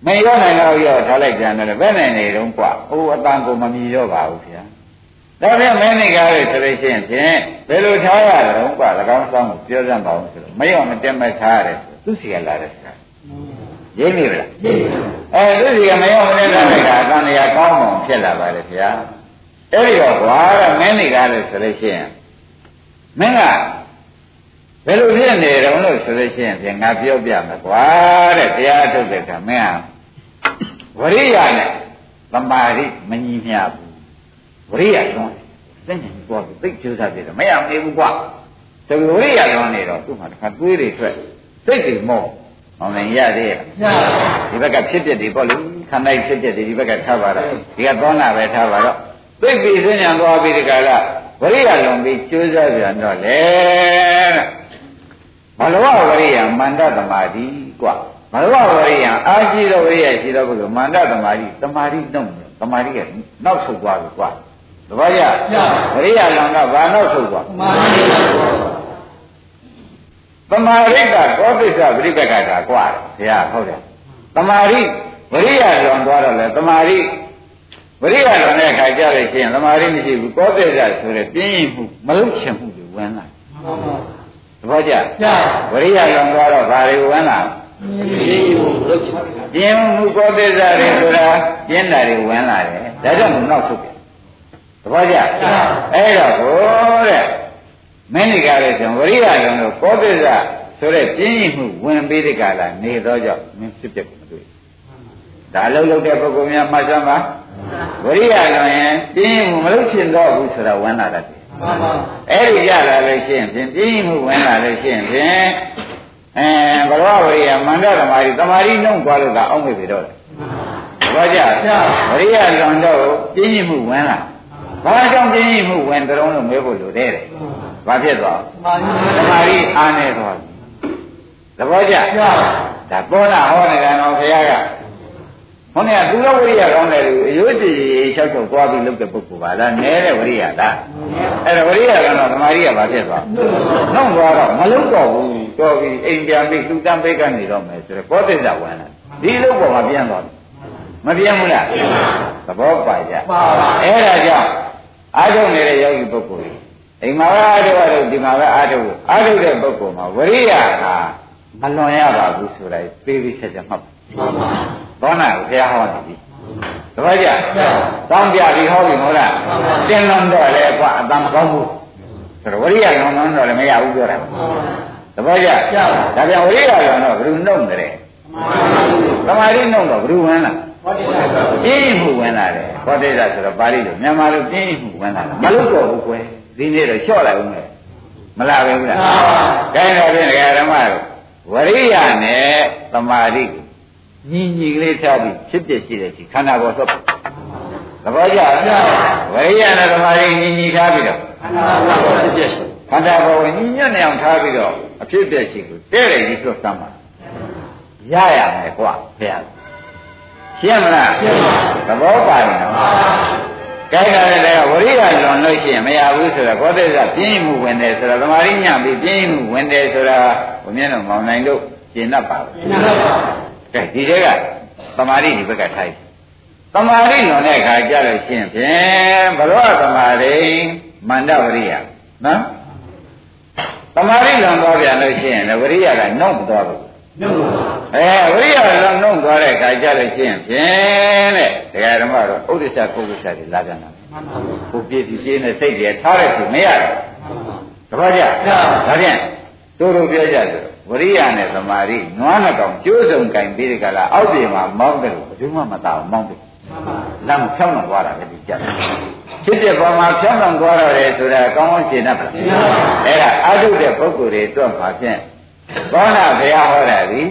မရောနိုင်တော့ရောထားလိုက်ပြန်တော့ဘယ်နိုင်နေတော့ကွာဟိုအတန်ကိုမမြည်ရောပါဘူးဗျာဒါပြန်မင်းနေကားလို့ဆိုလို့ရှိရင်ဖြင့်ဘယ်လိုထားရတော့ကွာ၎င်းဆောင်ကိုပြောစမ်းပါအောင်ဆိုတော့မရောမတက်မဲ့ထားရတယ်သူစီကလာတယ်ဆိုတာရင်းပြီလားအဲသူစီကမရောမတက်တဲ့ခါအတန်ရာကောင်းအောင်ဖြစ်လာပါတယ်ဗျာအဲ့ဒီတော့ကွာမင်းနေကားလို့ဆိုလို့ရှိရင်မင်းက ဘယ်လိုဖြစ်နေတယ်လို့ဆိုလို့ရှိရင်ဖြင့်ငါပြောပြမယ်ကွာတဲ့တရားထုတ်တဲ့ကမင်းကဝရိယနဲ့သမာဓိမညီမျှဘူးဝရိယလွန်တယ်သိဉာဏ်ပေါ်ပြီးသိကျိုးစားပြတယ်မရမနေဘူးကွာဆိုဝရိယလွန်နေတော့သူ့မှာတစ်ခါတွေးတွေထွက်စိတ်တွေမော့ဟောင်းလည်းရသေးရဲ့ဒီဘက်ကဖြစ်ဖြစ်တွေပေါ့လေခန္ဓာဖြစ်ဖြစ်တွေဒီဘက်ကထားပါတော့ဒီကသောနာပဲထားပါတော့သိပြီသိဉာဏ်သွားပြီးဒီကလာဝရိယလွန်ပြီးကျိုးစားပြန်တော့လေတဲ့ ဘလဝဝရိယမန္တသမာဓိกว่าဘလဝဝရိယအာရှိသောဝရိယရှိသောပုဂ္ဂိုလ်မန္တသမာဓိသမာဓိနှုတ်သမာဓိကနောက်ဆုတ်သွားပြီกว่าတပည့်ရဝရိယလောကဘာနောက်ဆုတ်သွားသမာဓိသမာဓိကကောသစ္စာပရိပက္ခတာกว่าဘုရားဟုတ်တယ်သမာဓိဝရိယလွန်သွားတော့လေသမာဓိ ဝရိယလွန်တဲ့အခါကြလို့ရှိရင်သမာဓိမရှိဘူးကောသေဇဆိုတဲ့ပြင်းရင်မှုမလုံးချင်မှုတွေဝင်လာ သဘောကျဝရိယလွန်သွားတော့ဘာတွေဝင်လာပြင်းမှုကောသေဇတွေဆိုတာပြင်းတာတွေဝင်လာတယ်ဒါကြောင့်နောက်ဆုတ်တယ်သဘောကျအဲ့တော့ဟိုတဲ့မင်းတွေကလည်းဆိုဝရိယလွန်လို့ကောသေဇဆိုတဲ့ပြင်းရင်မှုဝင်ပြီးတဲ့ကလာနေတော့ကြောင့်မင်းဖြစ်ပြမတွေ့ဒါလုံးလုံးတဲ့ပုဂ္ဂိုလ်များမှတ်စမ်းပါဝရိယလွန်ရင်ပြင်းရင်မှုမလုပ်ချင်တော့ဘူးဆိုတာဝင်လာတတ်တယ်မှန်ပါ အဲ့ဒီရလာလို့ရှိရင်ဖြင့်ပြင်းမှုဝင်လာလို့ရှိရင်ဖြင့်အဲဘဂဝဝရိယမန္တသမာဓိသမာဓိနှုံသွားလို့ကအောက်မေ့ပြီတော့တယ်ဘာကြဝရိယလွန်တော့ပြင်းမှုဝင်လာဘာကြောင့်ပြင်းမှုဝင်တုံးလို့မေးဖို့လိုတဲ့တယ်ဘာဖြစ်သွားသမာဓိအားနေသွားသဘောကျဒါပေါ်လာဟောနေတာတော့ဘုရားက ဟောနေကသူတော်ဝိရိယကောင်းတယ်လို့အယုတ်တည်လျှောက်ချုပ်သွားပြီးလုပ်တဲ့ပုဂ္ဂိုလ်ပါလားနဲတဲ့ဝိရိယလားအဲ့ဒါဝိရိယကတော့သမာဓိကဘာဖြစ်သွားနှုတ်သွားတော့မလုံးတော့ဘူးတော်ပြီအိမ်ပြန်ပြီးသူတန်ပိတ်ကနေတော့မယ်ဆိုတော့ကောသစ္စာဝင်လာဒီလုံးပေါ်မှာပြန်သွားမပြန်ဘူးလားသဘောပါကြအဲ့ဒါကြောင့်အားထုတ်နေတဲ့ယောဂီပုဂ္ဂိုလ်အိမ်မှာပဲအားထုတ်ရတော့ဒီမှာပဲအားထုတ်အားထုတ်တဲ့ပုဂ္ဂိုလ်မှာဝိရိယကမလွန်ရပါဘူးဆိုတိုင်းပြေးပြီးချက်ချက်မှတ် သောနာကိုဘုရားဟောနေပြီတပည့်ကြတောင်းပြပြီးဟောပြီမဟုတ်လားသင်လွန်တော့လေကွာအတန်မကောင်းဘူးဆိုတော့ဝရိယလွန်လွန်တော့လည်းမရဘူးပြောတာတပည့်ကြဒါပြန်ဝရိယလွန်တော့ဘယ်သူနှုတ်တယ်သမာဓိနှုတ်တော့ဘယ်သူဝင်လားပြင်းမှုဝင်လာတယ်ဟောတိတာဆိုတော့ပါဠိလိုမြန်မာလိုပြင်းမှုဝင်လာတယ်မလို့တော့ဘူးကွယ်ဒီနေ့တော့လျှော့လိုက်ဦးမယ်မလားပဲဘူးလားဒါနဲ့ဖြင့်ဒကာဓမ္မတို့ဝရိယနဲ့သမာဓိကို ညီညီကလေးထားပြီးဖြစ်ဖြစ်ရှိတဲ့ရှိခန္ဓာပေါ်သွတ်သဘောကျဝရိယနဲ့သမာဓိညီညီထားပြီးတော့ခန္ဓာပေါ်ဖြစ်ဖြစ်ခန္ဓာပေါ်ကိုညီညွတ်နေအောင်ထားပြီးတော့အဖြစ်ဖြစ်ရှိကိုတဲ့တယ်ကြီးသွတ်သမ်းပါရရမယ်ကွာဘုရားရှင်းမလားရှင်းပါသဘောပါတယ်နော်ကြိုက်တာလည်းဝရိယလွန်လို့ရှိရင်မရဘူးဆိုတော့ကောသစ္စပြင်းမှုဝင်တယ်ဆိုတော့သမာဓိညံပြီးပြင်းမှုဝင်တယ်ဆိုတာဘုမြင်တော်မောင်နိုင်တို့ရှင်းတတ်ပါဘူးရှင်းတတ်ပါ ကဲဒီတဲကသမာဓိဒီဘက်ကထိုက်သမာဓိလွန်တဲ့အခါကြလို့ရှိရင်ဖြင့်ဘရောသမာဓိမန္တဝရိယနော်သမာဓိလွန်သွားပြန်လို့ရှိရင်ဝရိယကနှုတ်မသွားဘူးနှုတ်ပါအဲဝိရိယလုံးနှုတ်သွားတဲ့အခါကြလို့ရှိရင်ဖြင့်တဲ့ဒကာဓမ္မတော့ဥဒိစ္စကုသစ္စတွေလာကြတာမှန်ပါဘူးကိုပြည့်ပြည့်နဲ့စိတ်တွေထားရသူမရဘူးတပည့်ကြဒါဖြင့်တို့တို့ပြောကြတယ် ဝရိယနဲ့သမာဓိနွားနှကောင်ကျိုးစုံကင်ပြီးဒီကလာအောက်ပြင်မှာမောင်းတယ်ဘယ်သူမှမသာအောင်မောင်းတယ်လမ်းဖြောင်းတော့သွားတာပဲဒီကြက်ဖြစ်တဲ့ပေါ်မှာဖြောင်းတော့သွားရတယ်ဆိုတာကောင်းကောင်းရှင်းတတ်ပါလားအဲ့ဒါအထုတဲ့ပုဂ္ဂိုလ်တွေတော့မှာဖြင့်ဘောနာဘုရားဟောတာဒီ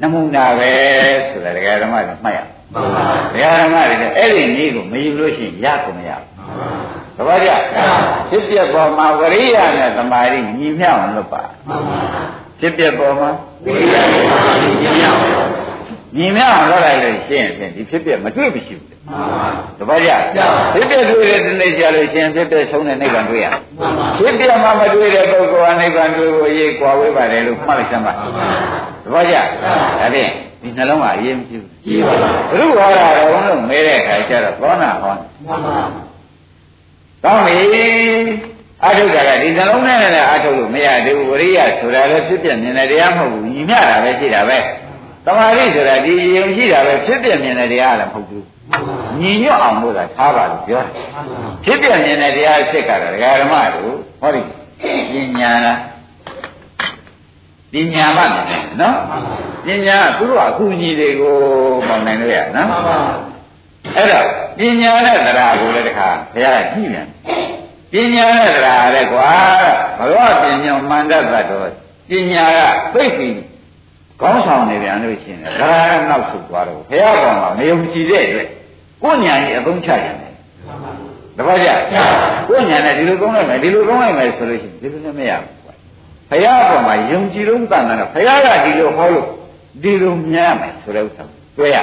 နမူနာပဲဆိုတာဒကာဓမ္မတွေမှတ်ရမှန်ပါဒကာဓမ္မတွေလည်းအဲ့ဒီနည်းကိုမယူလို့ရှိရင်ရကုန်မရဘူးသဘောကျဖြစ်ပြပေါ်မှာဝရိယနဲ့သမာဓိညီမျှအောင်လုပ်ပါ ဖြစ်ပြပေါ်မှာဝရိယနဲ့သမာဓိညီမျှအောင်ညီမျှအောင်လုပ်လိုက်လို့ရှိရင်ဖြင့်ဒီဖြစ်ပြမတွေ့မရှိဘူးတပည့်ကြဖြစ်ပြတွေ့တဲ့နေ့ကြလို့ရှိရင်ဖြစ်ပြဆုံးတဲ့နိဗ္ဗာန်တွေ့ရဖြစ်ပြမှမတွေ့တဲ့ပုဂ္ဂိုလ်ကနိဗ္ဗာန်တွေ့ဖို့အရေးကွာဝေးပါတယ်လို့မှတ်လိုက်စမ်းပါတပည့်ကြဒါဖြင့်ဒီနှလုံးကအရေးမကြီးဘူးကြီးပါဘူးဘုရားဟောတာတော့လို့မဲတဲ့အခါကျတော့သောနာဟောမှန်ပါကောင်းပြီ အထုတ်တာကဒီနှလုံးနဲ့လည်းအထုတ်လို့မရသေးဘူးဝရိယဆိုတာလည်းဖြစ်ပြမြင်တဲ့တရားမဟုတ်ဘူးညီမျှတာပဲရှိတာပဲသမာဓိဆိုတာဒီယုံရှိတာပဲဖြစ်ပြမြင်တဲ့တရားလည်းမဟုတ်ဘူးညီညွတ်အောင်လို့သာထားပါလို့ပြောတယ်ဖြစ်ပြမြင်တဲ့တရားအစ်စ်ကတော့ဒကာဓမ္မတို့ဟောဒီပညာလားပညာမှမြင်တယ်နော်ပညာကသူတို့အကူအညီတွေကိုမောင်နိုင်လို့ရနော်အဲ့တော့ပညာနဲ့တရားကိုလည်းတခါဘုရားကကြည့်ပြန် ပညာနဲ့တရားလည်းကွာဘဂဝပညာမှန်တတ်တော့ပညာကသိပြီကောင်းဆောင်နေပြန်လို့ရှိရင်ဒါရနောက်ဆုသွားတော့ဘုရားကောင်ကမယုံကြည်တဲ့အတွက်ကိုယ်ညာကြီးအသုံးချရတယ်တပည့်ကြကိုယ်ညာနဲ့ဒီလိုကောင်းလိုက်မယ်ဒီလိုကောင်းလိုက်မယ်ဆိုလို့ရှိရင်ဒီလိုလည်းမရဘူးဘုရားကောင်မှာယုံကြည်လို့တန်တယ်ဘုရားကဒီလိုဟောလို့ဒီလိုမြင်ရမယ်ဆိုတဲ့ဥစ္စာတွေ့ရ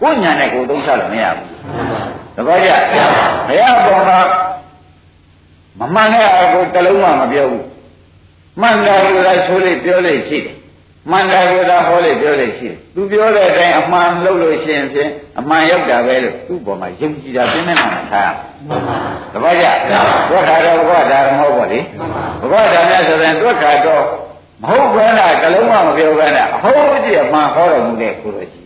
ကိုယ်ညာနဲ့ကိုယ်သုံးချလို့မရဘူးတပည့်ကြဘုရားကောင်က မမှန်တဲ့အကိုတလုံးမှမပြောဘူးမှန်တယ်လို့လည်းဆိုလို့ပြောလို့ရှိတယ်မှန်တယ်ကိုသာဟောလို့ပြောလို့ရှိတယ်သူပြောတဲ့အတိုင်းအမှန်လုပ်လို့ရှိရင်ဖြင့်အမှန်ရောက်တာပဲလို့သူ့ပေါ်မှာယုံကြည်တာပြင်းနေတာထားတပည့်ကြဒုက္ခတော့ဘုရားဒါမဟုတ်ပါလေဘုရားဒါများဆိုရင်ဒုက္ခတော့မဟုတ်ဘဲနဲ့ကလုံးမမပြောဘဲနဲ့အဟုတ်ကြည့်အမှန်ဟောတော်မူတဲ့ကိုလိုရှိ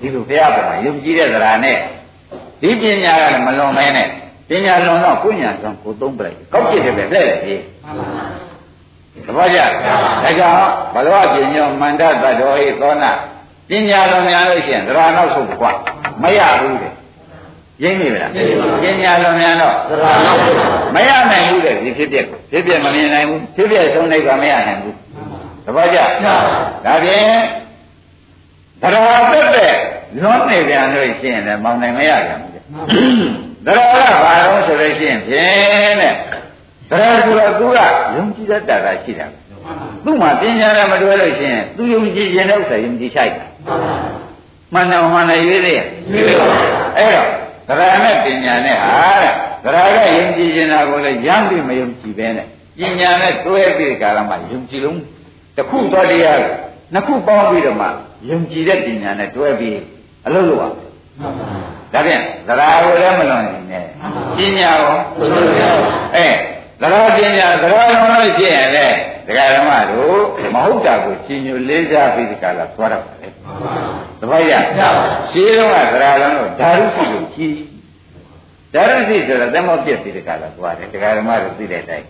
ဒီလိုဘုရားပေါ်မှာယုံကြည်တဲ့သရာနဲ့ဒီပညာကလည်းမလွန်မဲနဲ့ ပညာလွန်တော့ကိုညာဆိုကိုသုံးပလိုက်ကောက်ကြည့်တယ်ပဲလက်လေကြီးသဘောကျဒါကြောင့်ဘလောပညောမန္တတတော်ဟိသောနာပညာလွန်များလို့ရှိရင်သရာနောက်ဆုံးကွာမရဘူးတဲ့ရင်းနေပြီလားပညာလွန်များတော့သရာနောက်ဆုံးမရနိုင်ဘူးတဲ့ဒီဖြစ်ပြဖြစ်ပြမမြင်နိုင်ဘူးဖြစ်ပြဆုံးနိုင်ကမရနိုင်ဘူးသဘောကျဒါဖြင့်သရာတက်တဲ့လွန်နေပြန်လို့ရှိရင်လည်းမောင်နိုင်မရပြန်ဘူး သရကဘာလို့ဆိုလို့ရှိရင်ဖြင့်တဲ့သရဆိုတော့သူကယုံကြည်တတ်တာရှိတာသူ့မှာပညာနဲ့မတွဲလို့ရှိရင်သူယုံကြည်ခြင်းတဲ့ဥစ္စာယုံကြည်ဆိုင်တာမှန်တယ်မှန်တယ်ရွေးသေးရဲ့အဲ့တော့သရနဲ့ပညာနဲ့ဟာတဲ့သရကယုံကြည်ခြင်းတာကိုလည်းရမ်းပြီးမယုံကြည်ပဲနဲ့ပညာနဲ့တွဲပြီးကာလမှာယုံကြည်လုံးတစ်ခုတော့တရားနှစ်ခုပေါင်းပြီးတော့မှယုံကြည်တဲ့ပညာနဲ့တွဲပြီးအလုပ်လုပ်ရမယ် ဒါဖြင့်သရာကိုလည်းမလွန်နေနဲ့ပညာရောအဲသရာပညာသရာလုံးလို့ဖြစ်ရင်လေဒကာဓမ္မတို့မဟုတ်တာကိုရှင်ညိုလေးစားပြီးဒီကလာသွားတော့တယ်တပည့်ရရှင်းတော့ကသရာလုံးတို့ဓာရုရှိကိုကြီးဓာရုရှိဆိုတော့သမုတ်ပြည့်ပြီးဒီကလာသွားတယ်ဒကာဓမ္မတို့သိတဲ့အတိုင်း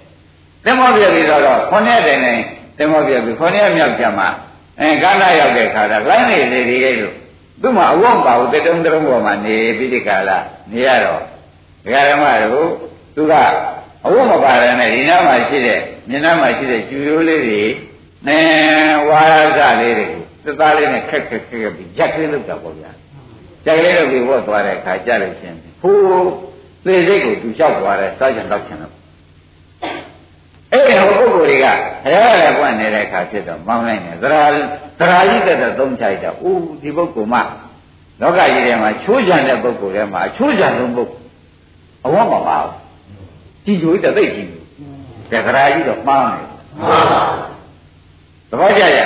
သမုတ်ပြည့်ပြီးတော့ခုနှစ်တိုင်တိုင်သမုတ်ပြည့်ပြီးခုနှစ်မြောက်ကြမှာအဲကန္နာရောက်တဲ့ခါတော့လိုင်းနေလေဒီလေးလို့ သူ့မှာအဝတ်ပါဘူးတတုံတရုံပေါ်မှာနေပြီးဒီကလာနေရတော့ဒကာဓမ္မတို့သူကအဝတ်မပါရနဲ့ဒီနားမှာရှိတဲ့မျက်နှာမှာရှိတဲ့ကျူရိုးလေးတွေနဲဝါရစလေးတွေသသားလေးနဲ့ခက်ခက်ခက်ခက်ပြီးရက်ကလေးလောက်တာပေါ့ဗျာရက်ကလေးလောက်ပြီးဝတ်သွားတဲ့အခါကြလို့ချင်းဟိုးသေစိတ်ကိုသူလျှောက်သွားတယ်စောက်ချင်တော့ချင်တော့ အဲ့ဒီဟိုပုဂ္ဂိုလ်တွေကဘုရားရပွင့်နေတဲ့အခါဖြစ်တော့မောင်းလိုက်တယ်သရာသရာကြီးတဲ့သုံးချိုက်တော့ဦးဒီပုဂ္ဂိုလ်မှလောကကြီးထဲမှာချိုးချံတဲ့ပုဂ္ဂိုလ်ထဲမှာအချိုးချံဆုံးပုဂ္ဂိုလ်အဝတ်မပါဘူးကြည်ကြိုးတဲ့သိကြည့်ဘူးတခရာကြီးတော့မှားနေသဘောကျကြ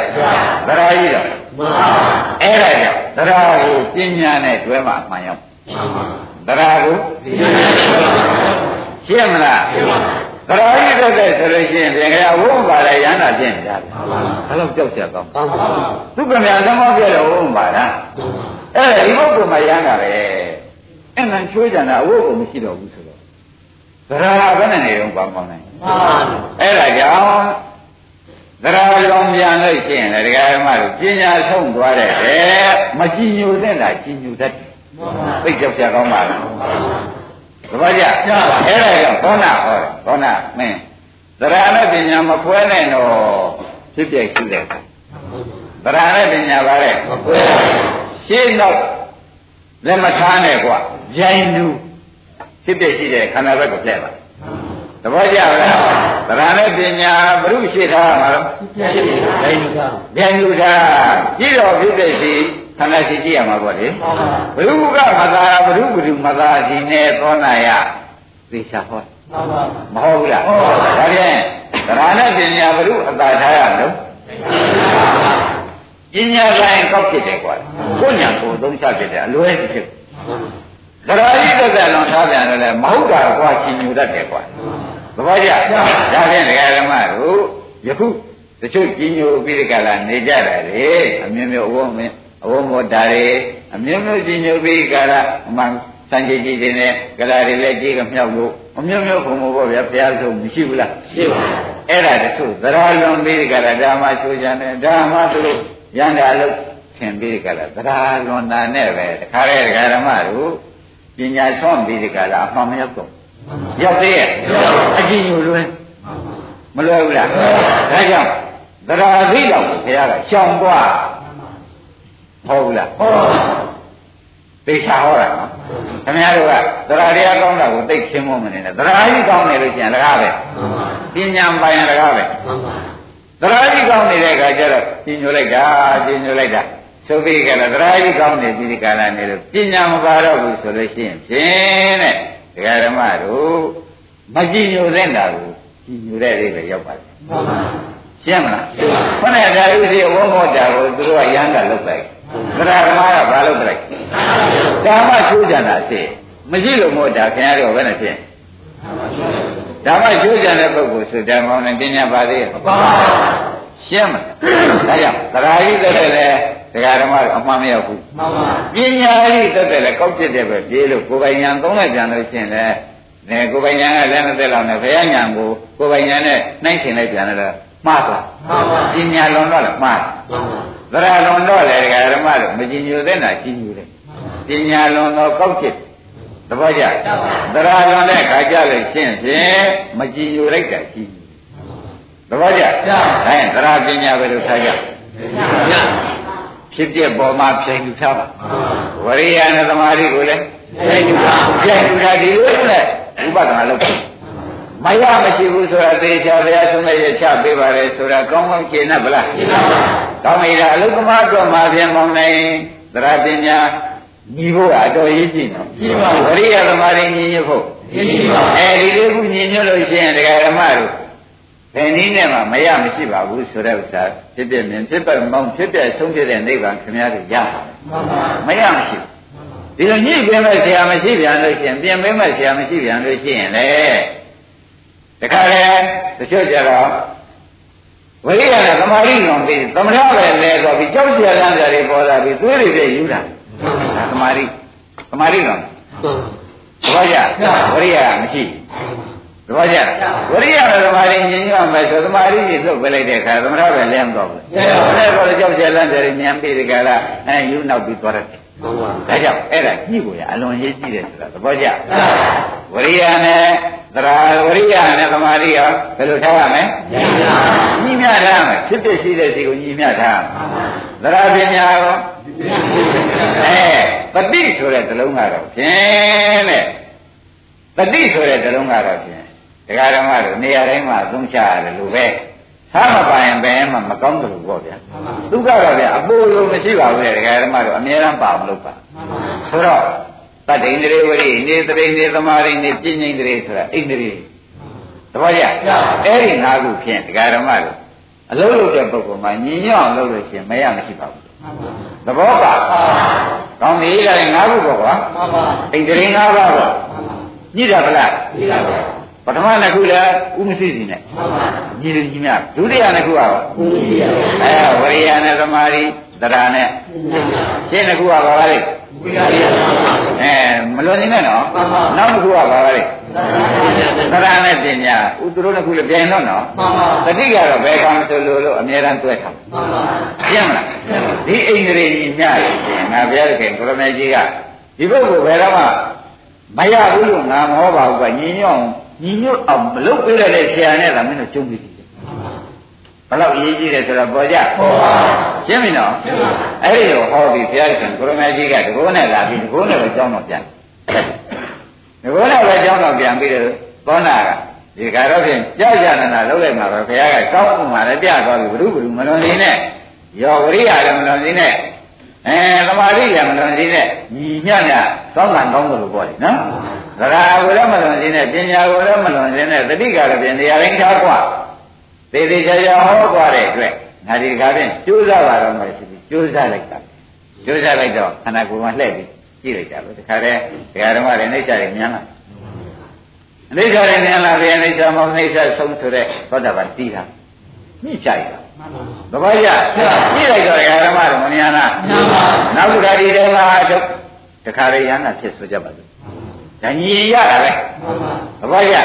သရာကြီးတော့အဲ့ဒါကြောင့်သရာကိုပညာနဲ့တွဲမှအမှန်ရောက်သရာကိုရှင်းမလား သရာကြီးတက်တဲ့ဆိုလို့ရှိရင်ပြင်ကြဝုံပါလေရဟန္တာဖြစ်နေတာဘယ်လောက်ကြောက်ကြကောင်းသူကမြန်သမောပြတဲ့ဝုံပါလားအဲ့ဒီပုဂ္ဂိုလ်မှရဟန္တာပဲအဲ့ဒါချွေးကြတာအဝုတ်ကိုမရှိတော့ဘူးဆိုတော့သရာဘယ်နဲ့နေတော့ကောင်းကောင်းနိုင်အဲ့ဒါကြောင့်သရာကြောင့်ပြန်လို့ရှိရင်လည်းဒကာဓမ္မတို့ပညာဆုံးသွားတဲ့မကြည်ညိုတဲ့လားကြည်ညိုတတ်တယ်သိကြောက်ကြကောင်းပါလား သဘောကျအဲ့ဒါကြောင့်သောနာဟောတယ်သောနာမင်းသရနဲ့ပညာမခွဲနဲ့တော့ဖြစ်ပြရှိတယ်သရနဲ့ပညာပါလေမခွဲရှင်းတော့လက်မထားနဲ့ကွာရိုင်းလူဖြစ်ပြရှိတဲ့ခန္ဓာဘက်ကိုပြည့်ပါသဘောကျလားသရနဲ့ပညာဘုရုရှိထားမှာတော့ရိုင်းလူသားရိုင်းလူသားကြည့်တော့ဖြစ်ပြရှိ ခန္ဓာရှိကြည့်ရမှာပေါ့လေဘုရုကမသာဘုရုဘုရုမသာရှိနေသောနာယသေချာဟောမဟုတ်ဘူးလားဒါဖြင့်သရဏပညာဘုရုအတာထားရလို့ပညာတိုင်းကောက်ဖြစ်တယ်ကွာကိုညာကိုသုံးချဖြစ်တယ်အလွဲဖြစ်သရာကြီးသက်သက်လွန်ထားပြန်တော့လေမဟုတ်တာကွာရှင်ညူတတ်တယ်ကွာသဘောကျဒါဖြင့်ဒကာဓမ္မတို့ယခုတချို့ကြီးညိုပြီးဒီကလာနေကြတာလေအမျိုးမျိုးအဝုံမင်း အဝုံမောတာတွေအမျိုးမျိုးကြီးညိုပြီးကလာအမှန်စံကြီးကြီးတွေနဲ့ကလာတွေလည်းကြီးကမြောက်လို့အမျိုးမျိုးခုံမို့ပေါ့ဗျာဘုရားဆုံးမရှိဘူးလားရှိပါဘူးအဲ့ဒါတချို့သရာလွန်ပြီးဒီကလာဓမ္မချိုးကြတယ်ဓမ္မသူတို့ရန်တာလို့ထင်ပြီးဒီကလာသရာလွန်တာနဲ့ပဲတခါတည်းဒကာဓမ္မတို့ပညာဆွမ်းပြီးဒီကလာအမှန်မရောက်တော့ရောက်သေးရဲ့အကြည့်ညိုလွန်းမလွယ်ဘူးလားဒါကြောင့်သရာသီတော့ဘုရားကရှောင်သွား ဟုတ်ဘူးလားဟုတ်သိချာဟောတာနော်ခင်ဗျားတို့ကသရာတရားကောင်းတာကိုသိချင်းမမနေနဲ့သရာကြီးကောင်းနေလို့ကျန်တကားပဲပညာပိုင်တကားပဲသရာကြီးကောင်းနေတဲ့အခါကျတော့ကျင်ညိုလိုက်တာကျင်ညိုလိုက်တာသုပိကလည်းသရာကြီးကောင်းနေပြီးဒီကလာနေလို့ပညာမပါတော့ဘူးဆိုလို့ရှိရင်ဖြင့်တဲ့ဒကာဓမ္မတို့မကြည်ညိုတဲ့တာကိုကြည်ညိုတဲ့လေးပဲရောက်ပါတယ်ရှင်းမလားခொနဲ့ဒါဥစီဝုံးမောတာကိုသူတို့ကရဟန္တာလုပ်လိုက် သရဓမ္မကဘာလုပ်လိုက်ဓမ္မချိုးကြတာစေမရှိလို့မို့တာခင်ဗျားတို့ဘယ်နဲ့ဖြစ်ဓမ္မချိုးကြတဲ့ပုဂ္ဂိုလ်ဆိုဓမ္မောနဲ့ပညာပါသေးရဲ့ရှင်းမလားဒါကြောင့်သရာကြီးတက်တယ်လေဒကာဓမ္မတို့အမှန်မရောက်ဘူးမှန်ပါပညာကြီးတက်တယ်လေကောက်ဖြစ်တယ်ပဲပြေးလို့ကိုယ်ပိုင်ညာသုံးလိုက်ကြလို့ရှိရင်လေနေကိုယ်ပိုင်ညာကလည်းမသက်လောက်နဲ့ဘယ်ညာကိုကိုယ်ပိုင်ညာနဲ့နှိုင်းရှင်လိုက်ပြန်တယ်မှားသွားမှန်ပါပညာလွန်တော့လည်းမှားမှန်ပါ သရလွန်တော့လေဒကာဓမ္မတို့မကြည်ညိုတဲ့နာကြည်ညိုတယ်ပညာလွန်တော့ကောက်ဖြစ်သဘောကျသရလွန်တဲ့ခါကြလို့ရှင်းဖြင့်မကြည်ညိုလိုက်တာကြည်ညိုသဘောကျဒါရင်သရပညာပဲလို့ထားကြဖြစ်ပြပေါ်မှာဖြိန်ယူထားပါဝရိယနဲ့သမာဓိကိုလည်းဖြိန်ယူထားဖြိန်ယူထားဒီလိုနဲ့ဥပဒနာလုပ်တယ် မရမရှိဘူးဆိုတာသေချာဘုရားဆုံးရဲ့ချပေးပါလေဆိုတာကောင်းကောင်းရှင်း납ဗလားရှင်းပါပါကောင်းပြီလားအလုကမအတွက်မှာပြန်မောင်းနိုင်သရပညာညီဖို့အတော်ရေးကြည့်နော်ရှင်းပါဝရိယသမာဓိညီညွတ်ဖို့ရှင်းပါအဲဒီလေးခုညီညွတ်လို့ရှိရင်တရားဓမ္မတို့ဘယ်နည်းနဲ့မှမရမရှိပါဘူးဆိုတဲ့ဥစ္စာဖြစ်ပြမြင်ဖြစ်ပတ်မောင်းဖြစ်ပြဆုံးဖြစ်တဲ့နိဗ္ဗာန်ခင်ဗျားတို့ရမရမရှိဒီလိုညှိပြမဲ့ဆရာမရှိပြန်လို့ရှိရင်ပြင်ပေးမဲ့ဆရာမရှိပြန်လို့ရှိရင်လေ တခါလေတချို့ကြတော့ဝိရိယနဲ့သမာဓိလွန်ပြီးသမထပဲလဲဆိုပြီးကြောက်ကြရမ်းကြတွေပေါ်လာပြီးသွေးတွေပြည့်ယူတာသမာဓိသမာဓိလွန်သဘောကျဝိရိယမရှိသဘောကျဝိရိယနဲ့သမာဓိညင်ညွတ်မယ်ဆိုသမာဓိကြီးသုတ်ပေးလိုက်တဲ့အခါသမထပဲလဲမတော့ဘူးအဲဒါတော့ကြောက်ကြရမ်းကြတွေဉာဏ်ပြီးဒီကလာအဲယူနောက်ပြီးသွားတယ် ဒါကြောင့်အဲ့ဒါညှိကိုရအလွန်ရေးကြည့်တယ်ဆိုတာသဘောကျဝရိယနဲ့သရဝရိယနဲ့သမာဓိရောဘယ်လိုထားရမလဲညီမြထားမယ်ဖြစ်ဖြစ်ရှိတဲ့စီကိုညီမြထားသရပညာရောအဲပฏิဆိုတဲ့ဇလုံးကတော့ဖြင့်တဲ့ပฏิဆိုတဲ့ဇလုံးကတော့ဖြင့်တရားဓမ္မတို့နေရာတိုင်းမှာသုံးချရတယ်လို့ပဲ သာမပိုင်ဘယ်မှမကောင်းဘူးပေါ့ဗျာဒုက္ခတော့ဗျာအပိုလိုမရှိပါဘူးလေတရားဓမ္မတို့အမြဲတမ်းပါအောင်လုပ်ပါဆိုတော့တတ္တိန္ဒြေဝရိနေတရိနေသမာရိနေပြဉ္ဉ္ဒြေဆိုတာဣန္ဒြေတပည့်ရအဲ့ဒီငါးခုဖြင့်တရားဓမ္မတို့အလုံးလုံးတဲ့ပုဂ္ဂိုလ်မှာညီညွတ်အောင်လုပ်လို့ရှိရင်မရမရှိပါဘူးသဘောပါကောင်းပြီလားငါးခုပေါ့ကွာဣန္ဒြေငါးပါးပေါ့ညိတာဗလားညိတာပါပ ထမနှစ်ခုလည်းဥမသိစီနဲ့ညီလူကြီးများဒုတိယနှစ်ခုကအဲဝရိယနဲ့သမာဓိသရနဲ့ရှင်းနှစ်ခုကဘာပါလဲအဲမလွန်နေနဲ့နော်နောက်တစ်ခုကဘာပါလဲသရနဲ့ပညာဥသူတို့နှစ်ခုလည်းပြန်တော့နော်တတိကတော့ဘယ်ကောင်ဆိုလို့လို့အများအားတွဲထားရှင်းမလားဒီအိန္ဒြေကြီးညရရှင်ငါဘုရားသခင်ကိုရမေကြီးကဒီဘုတ်ကိုဘယ်တော့မှမရဘူးလို့ငါမဟောပါဘူးကညီညွတ်အောင် ညီညွတ်အောင်မလုပ်ပေးရတဲ့ဆရာနဲ့သာမင်းတို့ကျုံပြီးပြီဘလောက်အရေးကြီးတယ်ဆိုတော့ပေါ်ကြပေါ်ပါရှင်းပြီနော်အဲ့ဒီတော့ဟောပြီးဘုရားရှင်ကိုရမကြီးကတကောနဲ့လာပြီးတကောနဲ့ပဲကြောင်းတော့ပြန်တကောနဲ့ပဲကြောင်းတော့ပြန်ပြီးတော့သောနာကဒီကတော့ဖြင့်ကြောက်ကြနနာလုံးလိုက်မှာပဲဘုရားကကောင်းမှလည်းပြသွားပြီဘုရုဘုရုမလွန်နေနဲ့ယောဝရိယလည်းမလွန်နေနဲ့အဲသမာဓိလည်းမလွန်နေနဲ့ညီမျှမျှသောင်းကံကောင်းတယ်လို့ပြောတယ်နော် သရကိုလည်းမလွန်စေနဲ့ပညာကိုလည်းမလွန်စေနဲ့တတိကလည်းပြင်တရားရင်းထားกว่าသေသေးချာချာဟောกว่าတဲ့အတွက်ငါဒီခါဖြင့်ကြိုးစားပါတော့မယ်ဆိုပြီးကြိုးစားလိုက်တာကြိုးစားလိုက်တော့ခန္ဓာကိုယ်မှာလှည့်ပြီးကြည့်လိုက်တာပဲဒီခါတည်းဒကာဓမ္မတွေနှိမ့်ချတယ်မြန်လာနှိမ့်ချတယ်မြန်လာပြန်နှိမ့်ချမောနှိမ့်ချဆုံးဆိုတဲ့သောတာပန်တီးတာညှိချရတာသဘောကျညှိလိုက်တော့ဒကာဓမ္မတွေမမြန်လားနောက်တစ်ခါဒီတဲမှာထုတ်တခါရရဟနာဖြစ်ဆိုကြပါစို့ ဒါညီရတာပဲသဘောကျ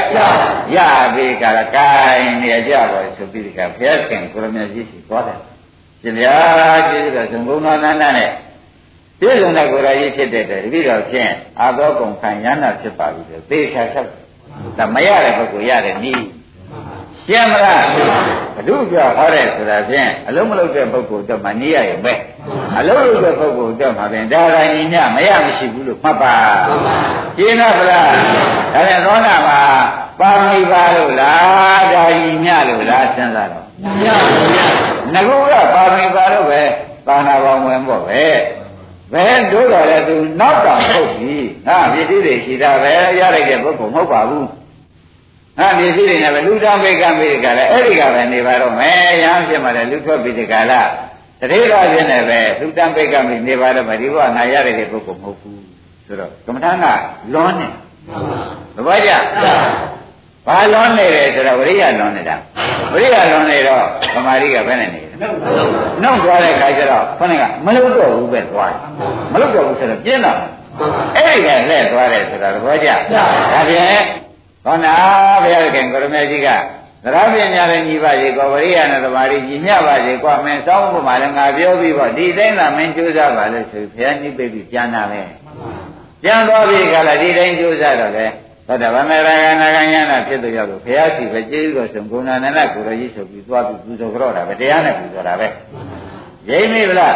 ရပြီကလည်းကိုင်းနေကြပါဆိုပြီးဒီကဘုရားခင်ကိုရမကြီးရှိသွားတယ်ရှင်ဗျာကျေးဇူးတော်ဇုံဘုံတော်နန္ဒနဲ့ပြည့်စုံတဲ့ကိုယ်တော်ကြီးဖြစ်တဲ့တပည့်တော်ဖြင့်အာသောကုံခံရဟနာဖြစ်ပါပြီဆိုသေချာချက်ဒါမရတဲ့ပုဂ္ဂိုလ်ရတဲ့နည်း ရှင်းမလားဘုဒ္ဓပြောဟောတဲ့ဆိုတာဖြင့်အလုံးမလုံးတဲ့ပုဂ္ဂိုလ်တော့မနေရရင်ပဲအလုံးလုံးတဲ့ပုဂ္ဂိုလ်တော့မှာဖြင့်ဒါတိုင်းညမရမရှိဘူးလို့မှတ်ပါရှင်းတော့ဗလားဒါပြန်သောနာမှာပါမီပါလို့လားဒါကြီးညလို့လားစဉ်းစားတော့ညပါဗျာငကူကပါမီပါလို့ပဲသာနာပေါင်းဝင်ပေါ့ပဲဘယ်တို့တော်လဲသူနောက်တောင်ဟုတ်ပြီငါပစ္စည်းတွေရှိတာပဲရလိုက်တဲ့ပုဂ္ဂိုလ်မဟုတ်ပါဘူး ငါဒီစီတွေနဲ့ပဲလူတော်ပိကမိကလည်းအဲ့ဒီကပဲနေပါတော့မယ်ရဟန်းဖြစ်မှလည်းလူထွက်ပြီးဒီကလာတတိယဖြစ်နေပဲလူတံပိကမိနေပါတော့မယ်ဒီဘဝငါရတဲ့ပုဂ္ဂိုလ်မဟုတ်ဘူးဆိုတော့ကမ္မထာကလွန်နေသဘောကျဘာလွန်နေတယ်ဆိုတော့ဝရိယလွန်နေတာဝရိယလွန်နေတော့သမာဓိကဘယ်နဲ့နေလဲနှုတ်သွားတဲ့ခါကျတော့ခொနဲ့ကမလုပ်တော့ဘူးပဲသွားတယ်မလုပ်တော့ဘူးဆိုတော့ပြင်းတော့အဲ့ဒီကလှည့်သွားတယ်ဆိုတာသဘောကျဒါဖြင့် ခေါနာဘုရားခင်ကိုရမေကြီးကသရပညာနဲ့ညီပါစေကောဝရိယနဲ့သမာဓိညီမျှပါစေကွာမင်းစောင်းဖို့မှလည်းငါပြောပြီးတော့ဒီတိုင်းသာမင်းကြိုးစားပါလို့ဆိုဘုရားနိဗ္ဗိတ်ပြန်လာပဲပြန်သွားပြီကလည်းဒီတိုင်းကြိုးစားတော့လေသောတာပန်မေရဂနာဂယနာဖြစ်တော့ရောက်လို့ဘုရားရှိပဲကျေးဇူးတော်ဆုံးဂုဏနန္ဒကိုရကြီးဆိုပြီးသွားပြီးပူဇော်ကြတော့တာပဲတရားနဲ့ပူဇော်တာပဲရိမ့်မိဗလား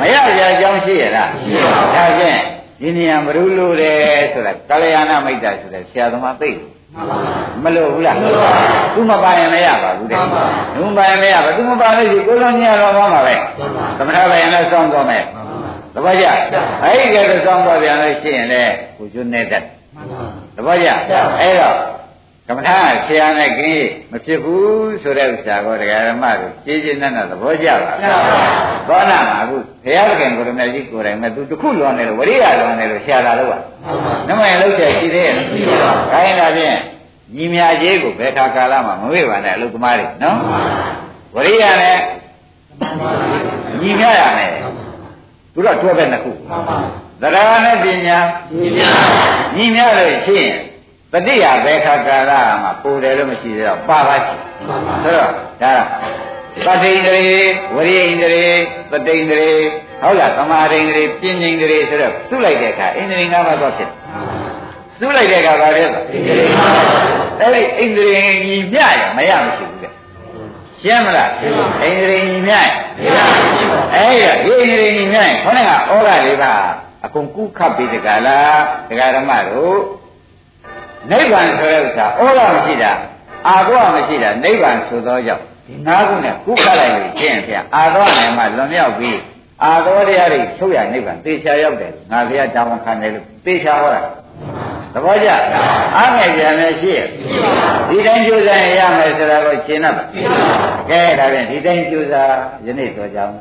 မရကြအကြောင်းရှိရလားရှိပါဘူးဒါဖြင့် ဒီနေရာမရူလို့တယ်ဆိုတာကလျာဏမိတ်တာဆိုတဲ့ဆရာသမားသိတယ်မလို့ဘူးလားသူမပါရင်မရပါဘူးတဲ့သူမပါရင်မရပါသူမပါလို့ရှိကိုယ်လုံးညတော့သွားမှာပဲသမထပဲရင်လည်းစောင့်သွားမယ်တပည့်ကြအဲ့ဒီကဲတော့စောင့်သွားပြန်လို့ရှိရင်လည်းကိုကျွန်းနေတတ်တပည့်ကြအဲ့တော့ ကမ္မထာဆရာနဲ့ကင်းမဖြစ်ဘူးဆိုတဲ့ဥစ္စာကိုတရားဓမ္မတို့ကြည်ကျင်နဲ့သဘောကျပါသောနာမှာအခုဘုရားခင်ကိုရမေကြီးကိုယ်တိုင်မဲ့သူတစ်ခုလွန်တယ်လို့ဝရိယလွန်တယ်လို့ဆရာလာလို့ပါနမရင်လောက်ချက်ရှိသေးရဲ့မရှိပါဘူးခိုင်းတာဖြင့်ညီမြကြီးကိုဘယ်ခါကာလမှာမဝေ့ပါနဲ့အလုသမားတွေနော်ဝရိယနဲ့ညီမြရမယ်သူတော့တွဲပဲနှစ်ခုသရဏနဲ့ပညာညီမြလို့ရှိရင် တတိယဘယ်ခါကာလမှာပိုတယ်လို့မရှိသေးတော့ပါပါရှိဆိုတော့ဒါသတိန္ဒြေဝရိယန္ဒြေသတိန္ဒြေဟုတ်လားသမာဓိန္ဒြေပြဉ္ဉ္ဒြေဆိုတော့သူ့လိုက်တဲ့အခါဣန္ဒြေ၅ပါးတော့ဖြစ်သူ့လိုက်တဲ့အခါဘာဖြစ်လဲအဲ့ဒီဣန္ဒြေညီမျှရမရမရှိဘူးတဲ့ရှင်းမလားဣန္ဒြေညီမျှရအဲ့ဒါဒီဣန္ဒြေညီမျှရင်ခေါင်းကဩဃလေးပါအကုန်ကုခပ်ပြီးတကလားဒကာဓမ္မတို့ နိဗ္ဗာန်ဆိုတဲ့ဥစ္စာဩဃမရှိတာအာဃမရှိတာနိဗ္ဗာန်ဆိုသောကြောင့်ဒီငါးခုနဲ့ကုခလိုက်လို့ရှင်းဖြင့်အာသောနိုင်မှလွန်မြောက်ပြီးအာသောတရားတွေချုပ်ရနိဗ္ဗာန်သေချာရောက်တယ်ငါဘုရားတာဝန်ခံတယ်လို့သေချာဟောတာသဘောကျအားငယ်ကြမယ်ရှိရဲ့ဒီတိုင်းကြိုးစားရင်ရမယ်ဆိုတာကိုရှင်းတတ်ပါကဲဒါဖြင့်ဒီတိုင်းကြိုးစားယနေ့တော့ကြောင်း